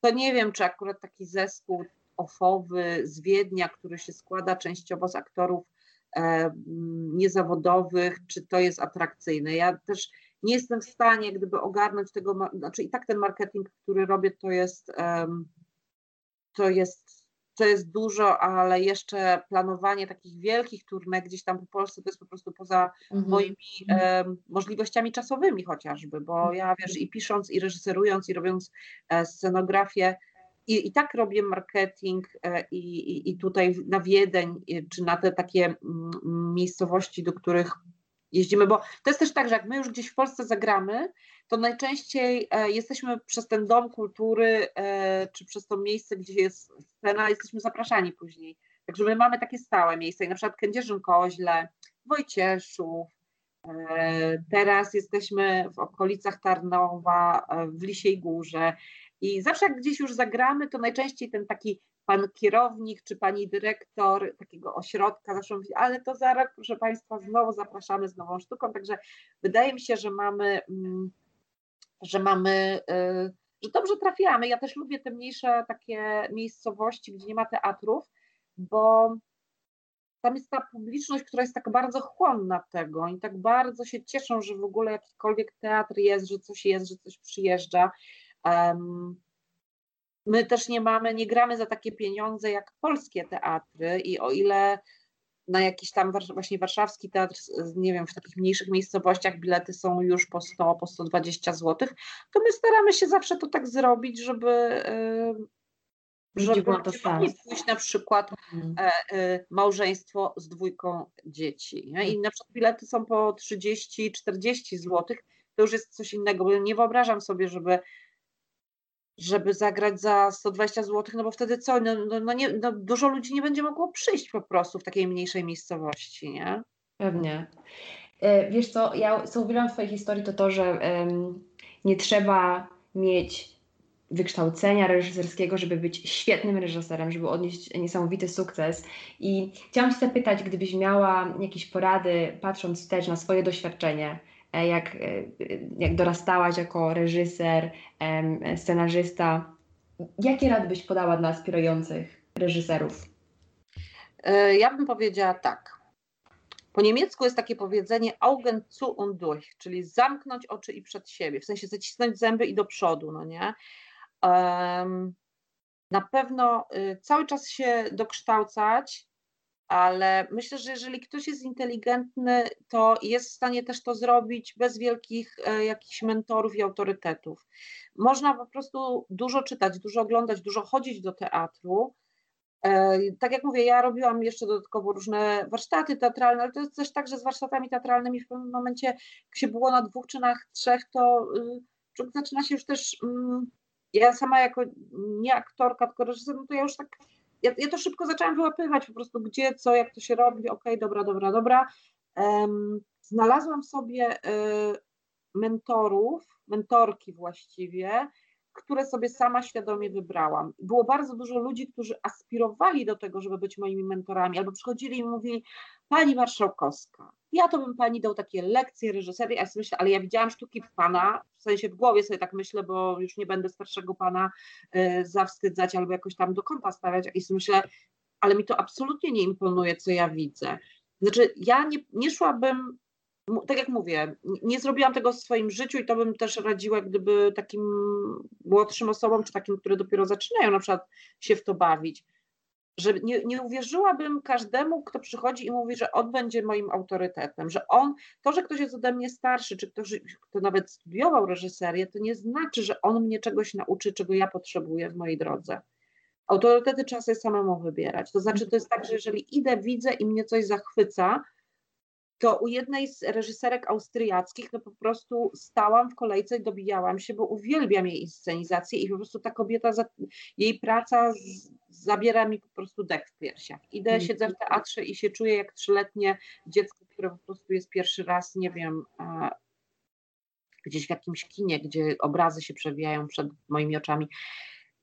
to nie wiem, czy akurat taki zespół ofowy z Wiednia, który się składa częściowo z aktorów e, niezawodowych, czy to jest atrakcyjne. Ja też nie jestem w stanie gdyby ogarnąć tego, znaczy i tak ten marketing, który robię, to jest, to jest, to jest dużo, ale jeszcze planowanie takich wielkich turnek gdzieś tam po Polsce to jest po prostu poza mhm. moimi um, możliwościami czasowymi chociażby, bo mhm. ja wiesz i pisząc, i reżyserując, i robiąc e, scenografię, i, I tak robię marketing e, i, i, i tutaj na Wiedeń, czy na te takie mm, miejscowości, do których jeździmy, bo to jest też tak, że jak my już gdzieś w Polsce zagramy, to najczęściej e, jesteśmy przez ten dom kultury, e, czy przez to miejsce, gdzie jest scena, jesteśmy zapraszani później. Także my mamy takie stałe miejsca, i na przykład Kędzierzyn Koźle, Wojcieszów, e, teraz jesteśmy w okolicach Tarnowa, w Lisiej Górze i zawsze jak gdzieś już zagramy, to najczęściej ten taki pan kierownik czy pani dyrektor takiego ośrodka zawsze mówi, ale to za rok, proszę Państwa, znowu zapraszamy z nową sztuką. Także wydaje mi się, że mamy, mm, że mamy, y, że dobrze trafiamy. Ja też lubię te mniejsze takie miejscowości, gdzie nie ma teatrów, bo tam jest ta publiczność, która jest tak bardzo chłonna tego i tak bardzo się cieszą, że w ogóle jakikolwiek teatr jest, że coś jest, że coś przyjeżdża. My też nie mamy, nie gramy za takie pieniądze jak polskie teatry i o ile na jakiś tam właśnie warszawski teatr, nie wiem, w takich mniejszych miejscowościach bilety są już po 100, po 120 zł, to my staramy się zawsze to tak zrobić, żeby Żeby to nie pójść na przykład mhm. e, e, małżeństwo z dwójką dzieci. Nie? I na przykład bilety są po 30-40 zł, to już jest coś innego, bo nie wyobrażam sobie, żeby żeby zagrać za 120 zł, no bo wtedy co, no, no, no, nie, no dużo ludzi nie będzie mogło przyjść po prostu w takiej mniejszej miejscowości, nie? Pewnie. E, wiesz co, ja co uwielbiam w Twojej historii to to, że um, nie trzeba mieć wykształcenia reżyserskiego, żeby być świetnym reżyserem, żeby odnieść niesamowity sukces. I chciałam Cię zapytać, gdybyś miała jakieś porady, patrząc wstecz na swoje doświadczenie, jak, e, jak dorastałaś jako reżyser, scenarzysta, jakie rady byś podała dla aspirujących reżyserów? Ja bym powiedziała tak. Po niemiecku jest takie powiedzenie Augen zu und durch, czyli zamknąć oczy i przed siebie, w sensie zacisnąć zęby i do przodu, no nie? Um, na pewno y, cały czas się dokształcać, ale myślę, że jeżeli ktoś jest inteligentny, to jest w stanie też to zrobić bez wielkich e, jakichś mentorów i autorytetów. Można po prostu dużo czytać, dużo oglądać, dużo chodzić do teatru, E, tak jak mówię, ja robiłam jeszcze dodatkowo różne warsztaty teatralne, ale to jest też tak, że z warsztatami teatralnymi w pewnym momencie, jak się było na dwóch czy na trzech, to y, zaczyna się już też, mm, ja sama jako nie aktorka, tylko reżyser, no to ja już tak, ja, ja to szybko zaczęłam wyłapywać po prostu, gdzie, co, jak to się robi, okej, okay, dobra, dobra, dobra. Um, znalazłam sobie y, mentorów, mentorki właściwie, które sobie sama świadomie wybrałam. Było bardzo dużo ludzi, którzy aspirowali do tego, żeby być moimi mentorami, albo przychodzili i mówili, Pani Marszałkowska, ja to bym Pani dał takie lekcje reżyserii, a ja myślę, ale ja widziałam sztuki Pana, w sensie w głowie sobie tak myślę, bo już nie będę starszego Pana y, zawstydzać albo jakoś tam do kąta stawiać i sobie myślę, ale mi to absolutnie nie imponuje, co ja widzę. Znaczy, ja nie, nie szłabym tak jak mówię, nie zrobiłam tego w swoim życiu i to bym też radziła, gdyby takim młodszym osobom, czy takim, które dopiero zaczynają na przykład się w to bawić, że nie, nie uwierzyłabym każdemu, kto przychodzi i mówi, że on będzie moim autorytetem, że on, to, że ktoś jest ode mnie starszy, czy ktoś, kto nawet studiował reżyserię, to nie znaczy, że on mnie czegoś nauczy, czego ja potrzebuję w mojej drodze. Autorytety trzeba sobie samemu wybierać. To znaczy, to jest tak, że jeżeli idę, widzę i mnie coś zachwyca, to u jednej z reżyserek austriackich no po prostu stałam w kolejce i dobijałam się, bo uwielbiam jej inscenizację i po prostu ta kobieta, jej praca z, zabiera mi po prostu dech w piersiach. Idę, mm. siedzę w teatrze i się czuję jak trzyletnie dziecko, które po prostu jest pierwszy raz, nie wiem, gdzieś w jakimś kinie, gdzie obrazy się przewijają przed moimi oczami.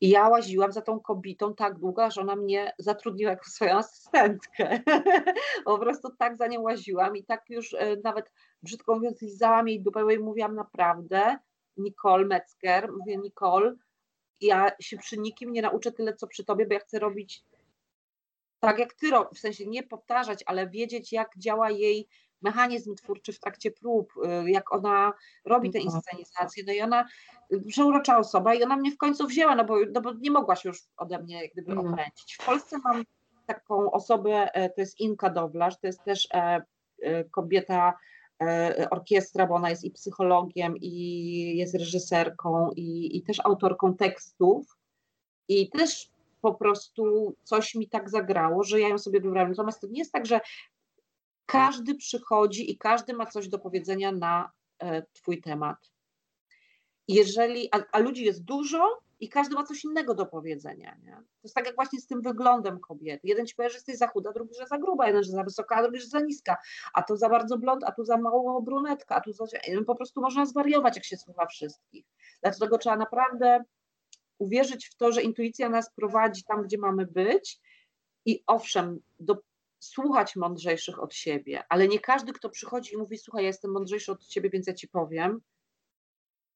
I ja łaziłam za tą kobietą tak długo, że ona mnie zatrudniła jako swoją asystentkę. po prostu tak za nią łaziłam i tak już e, nawet brzydko mówiąc lizałam jej dupę i mówiłam naprawdę, Nicole Metzger, mówię Nicole, ja się przy nikim nie nauczę tyle, co przy tobie, bo ja chcę robić tak jak ty robisz, w sensie nie powtarzać, ale wiedzieć, jak działa jej mechanizm twórczy w trakcie prób, y, jak ona robi te mhm. inscenizacje. No i ona, przeurocza osoba i ona mnie w końcu wzięła, no bo, no bo nie mogła się już ode mnie jak gdyby mhm. okręcić. W Polsce mam taką osobę, e, to jest Inka Dowlarz, to jest też e, e, kobieta orkiestra, bo ona jest i psychologiem, i jest reżyserką, i, i też autorką tekstów. I też po prostu coś mi tak zagrało, że ja ją sobie wybrałam. Natomiast to nie jest tak, że każdy przychodzi i każdy ma coś do powiedzenia na e, Twój temat. Jeżeli, a, a ludzi jest dużo i każdy ma coś innego do powiedzenia. Nie? To jest tak jak właśnie z tym wyglądem kobiety. Jeden ci powie, że jesteś za chuda, drugi, że za gruba, jeden, że za wysoka, a drugi, że za niska, a to za bardzo blond, a tu za mało brunetka, a tu za... Po prostu można zwariować, jak się słucha wszystkich. Dlatego trzeba naprawdę uwierzyć w to, że intuicja nas prowadzi tam, gdzie mamy być i owszem, do słuchać mądrzejszych od siebie, ale nie każdy, kto przychodzi i mówi, słuchaj, ja jestem mądrzejszy od ciebie, więc ja ci powiem,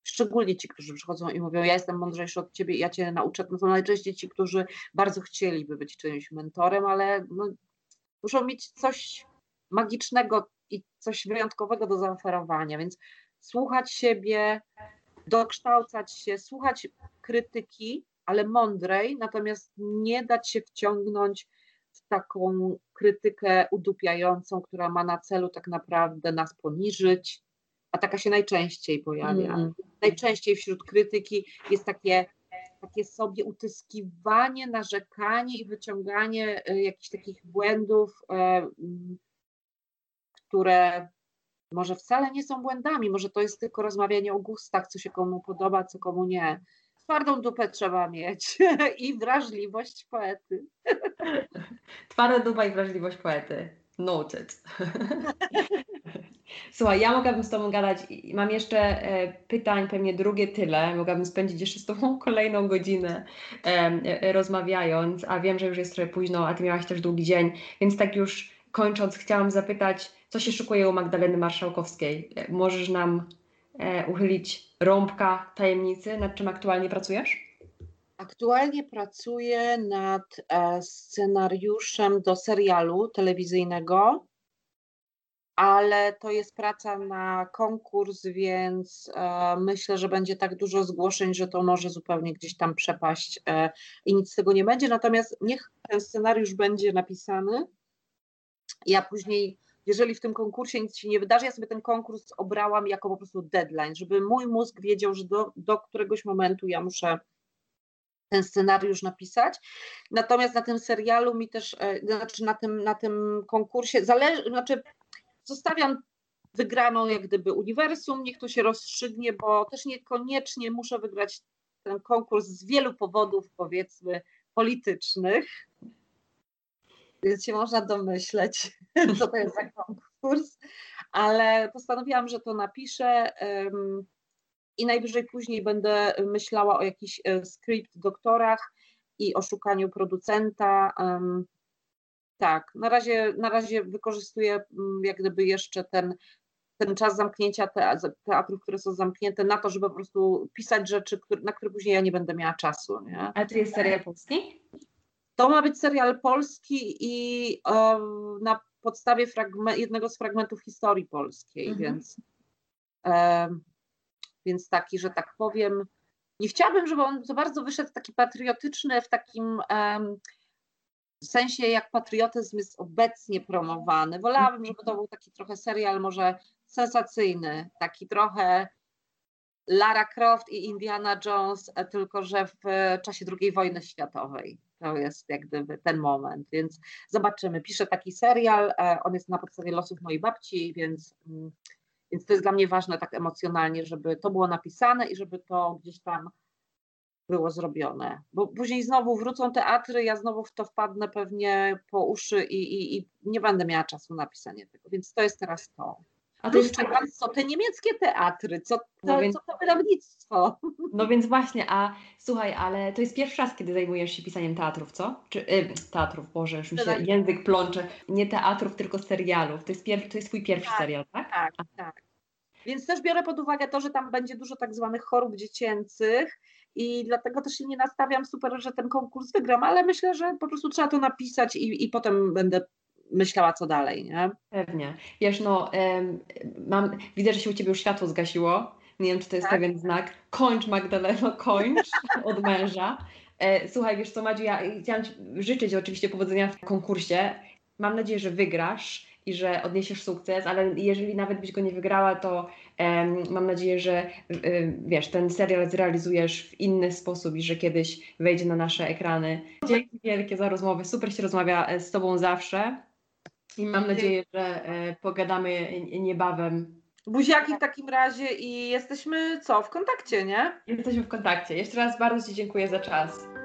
szczególnie ci, którzy przychodzą i mówią, ja jestem mądrzejszy od ciebie, ja cię nauczę, no to najczęściej ci, którzy bardzo chcieliby być czyimś mentorem, ale no, muszą mieć coś magicznego i coś wyjątkowego do zaoferowania, więc słuchać siebie, dokształcać się, słuchać krytyki, ale mądrej, natomiast nie dać się wciągnąć taką krytykę udupiającą, która ma na celu tak naprawdę nas poniżyć, a taka się najczęściej pojawia. Mm. Najczęściej wśród krytyki jest takie takie sobie utyskiwanie, narzekanie i wyciąganie e, jakichś takich błędów, e, które może wcale nie są błędami, może to jest tylko rozmawianie o gustach, co się komu podoba, co komu nie. Twardą dupę trzeba mieć i wrażliwość poety. Twarda dupa i wrażliwość poety. Noted. Słuchaj, ja mogłabym z Tobą gadać, mam jeszcze e, pytań, pewnie drugie tyle, mogłabym spędzić jeszcze z Tobą kolejną godzinę e, e, rozmawiając, a wiem, że już jest trochę późno, a Ty miałaś też długi dzień, więc tak już kończąc, chciałam zapytać, co się szykuje u Magdaleny Marszałkowskiej? Możesz nam uchylić rąbka tajemnicy, nad czym aktualnie pracujesz? Aktualnie pracuję nad scenariuszem do serialu telewizyjnego ale to jest praca na konkurs, więc e, myślę, że będzie tak dużo zgłoszeń, że to może zupełnie gdzieś tam przepaść e, i nic z tego nie będzie. Natomiast niech ten scenariusz będzie napisany. Ja później, jeżeli w tym konkursie nic się nie wydarzy, ja sobie ten konkurs obrałam jako po prostu deadline, żeby mój mózg wiedział, że do, do któregoś momentu ja muszę ten scenariusz napisać. Natomiast na tym serialu mi też, e, znaczy na tym, na tym konkursie, znaczy zostawiam wygraną jak gdyby uniwersum, niech to się rozstrzygnie, bo też niekoniecznie muszę wygrać ten konkurs z wielu powodów, powiedzmy, politycznych. Więc się można domyśleć, co to jest za konkurs, ale postanowiłam, że to napiszę i najwyżej później będę myślała o jakichś e, skrypt doktorach i o szukaniu producenta. Tak, na razie, na razie wykorzystuję mm, jak gdyby jeszcze ten, ten czas zamknięcia teatrów, które są zamknięte, na to, żeby po prostu pisać rzeczy, na które później ja nie będę miała czasu. Nie? A to jest serial polski? To ma być serial polski i na podstawie jednego z fragmentów historii polskiej, mhm. więc, więc taki, że tak powiem, nie chciałabym, żeby on za bardzo wyszedł taki patriotyczny w takim um, sensie jak patriotyzm jest obecnie promowany. Wolałabym, żeby to był taki trochę serial może sensacyjny, taki trochę Lara Croft i Indiana Jones, e, tylko że w czasie II wojny światowej. To jest jak gdyby ten moment, więc zobaczymy. Piszę taki serial, e, on jest na podstawie losów mojej babci, więc, mm, więc to jest dla mnie ważne tak emocjonalnie, żeby to było napisane i żeby to gdzieś tam było zrobione. Bo później znowu wrócą teatry, ja znowu w to wpadnę pewnie po uszy i, i, i nie będę miała czasu na pisanie tego, więc to jest teraz to. A to jeszcze co te niemieckie teatry, co, to, no więc, co to wydawnictwo. No więc właśnie, a słuchaj, ale to jest pierwszy raz, kiedy zajmujesz się pisaniem teatrów, co? Czy y, teatrów, Boże, już mi się tak. język plącze. Nie teatrów, tylko serialów. To jest, pier, to jest twój pierwszy tak, serial, tak? Tak, tak. Więc też biorę pod uwagę to, że tam będzie dużo tak zwanych chorób dziecięcych i dlatego też się nie nastawiam super, że ten konkurs wygram, ale myślę, że po prostu trzeba to napisać i, i potem będę myślała, co dalej, nie? Pewnie. Wiesz, no, mam, widzę, że się u Ciebie już światło zgasiło. Nie wiem, czy to jest tak? pewien znak. Kończ, Magdaleno, kończ od męża. E, słuchaj, wiesz co, Madziu, ja chciałam Ci życzyć oczywiście powodzenia w konkursie. Mam nadzieję, że wygrasz i że odniesiesz sukces, ale jeżeli nawet byś go nie wygrała, to Mam nadzieję, że y, wiesz, ten serial zrealizujesz w inny sposób i że kiedyś wejdzie na nasze ekrany. Dzięki wielkie za rozmowę. Super się rozmawia e, z Tobą zawsze. I mam nadzieję, że e, pogadamy niebawem. Buziaki w takim razie i jesteśmy co, w kontakcie, nie? Jesteśmy w kontakcie. Jeszcze raz bardzo Ci dziękuję za czas.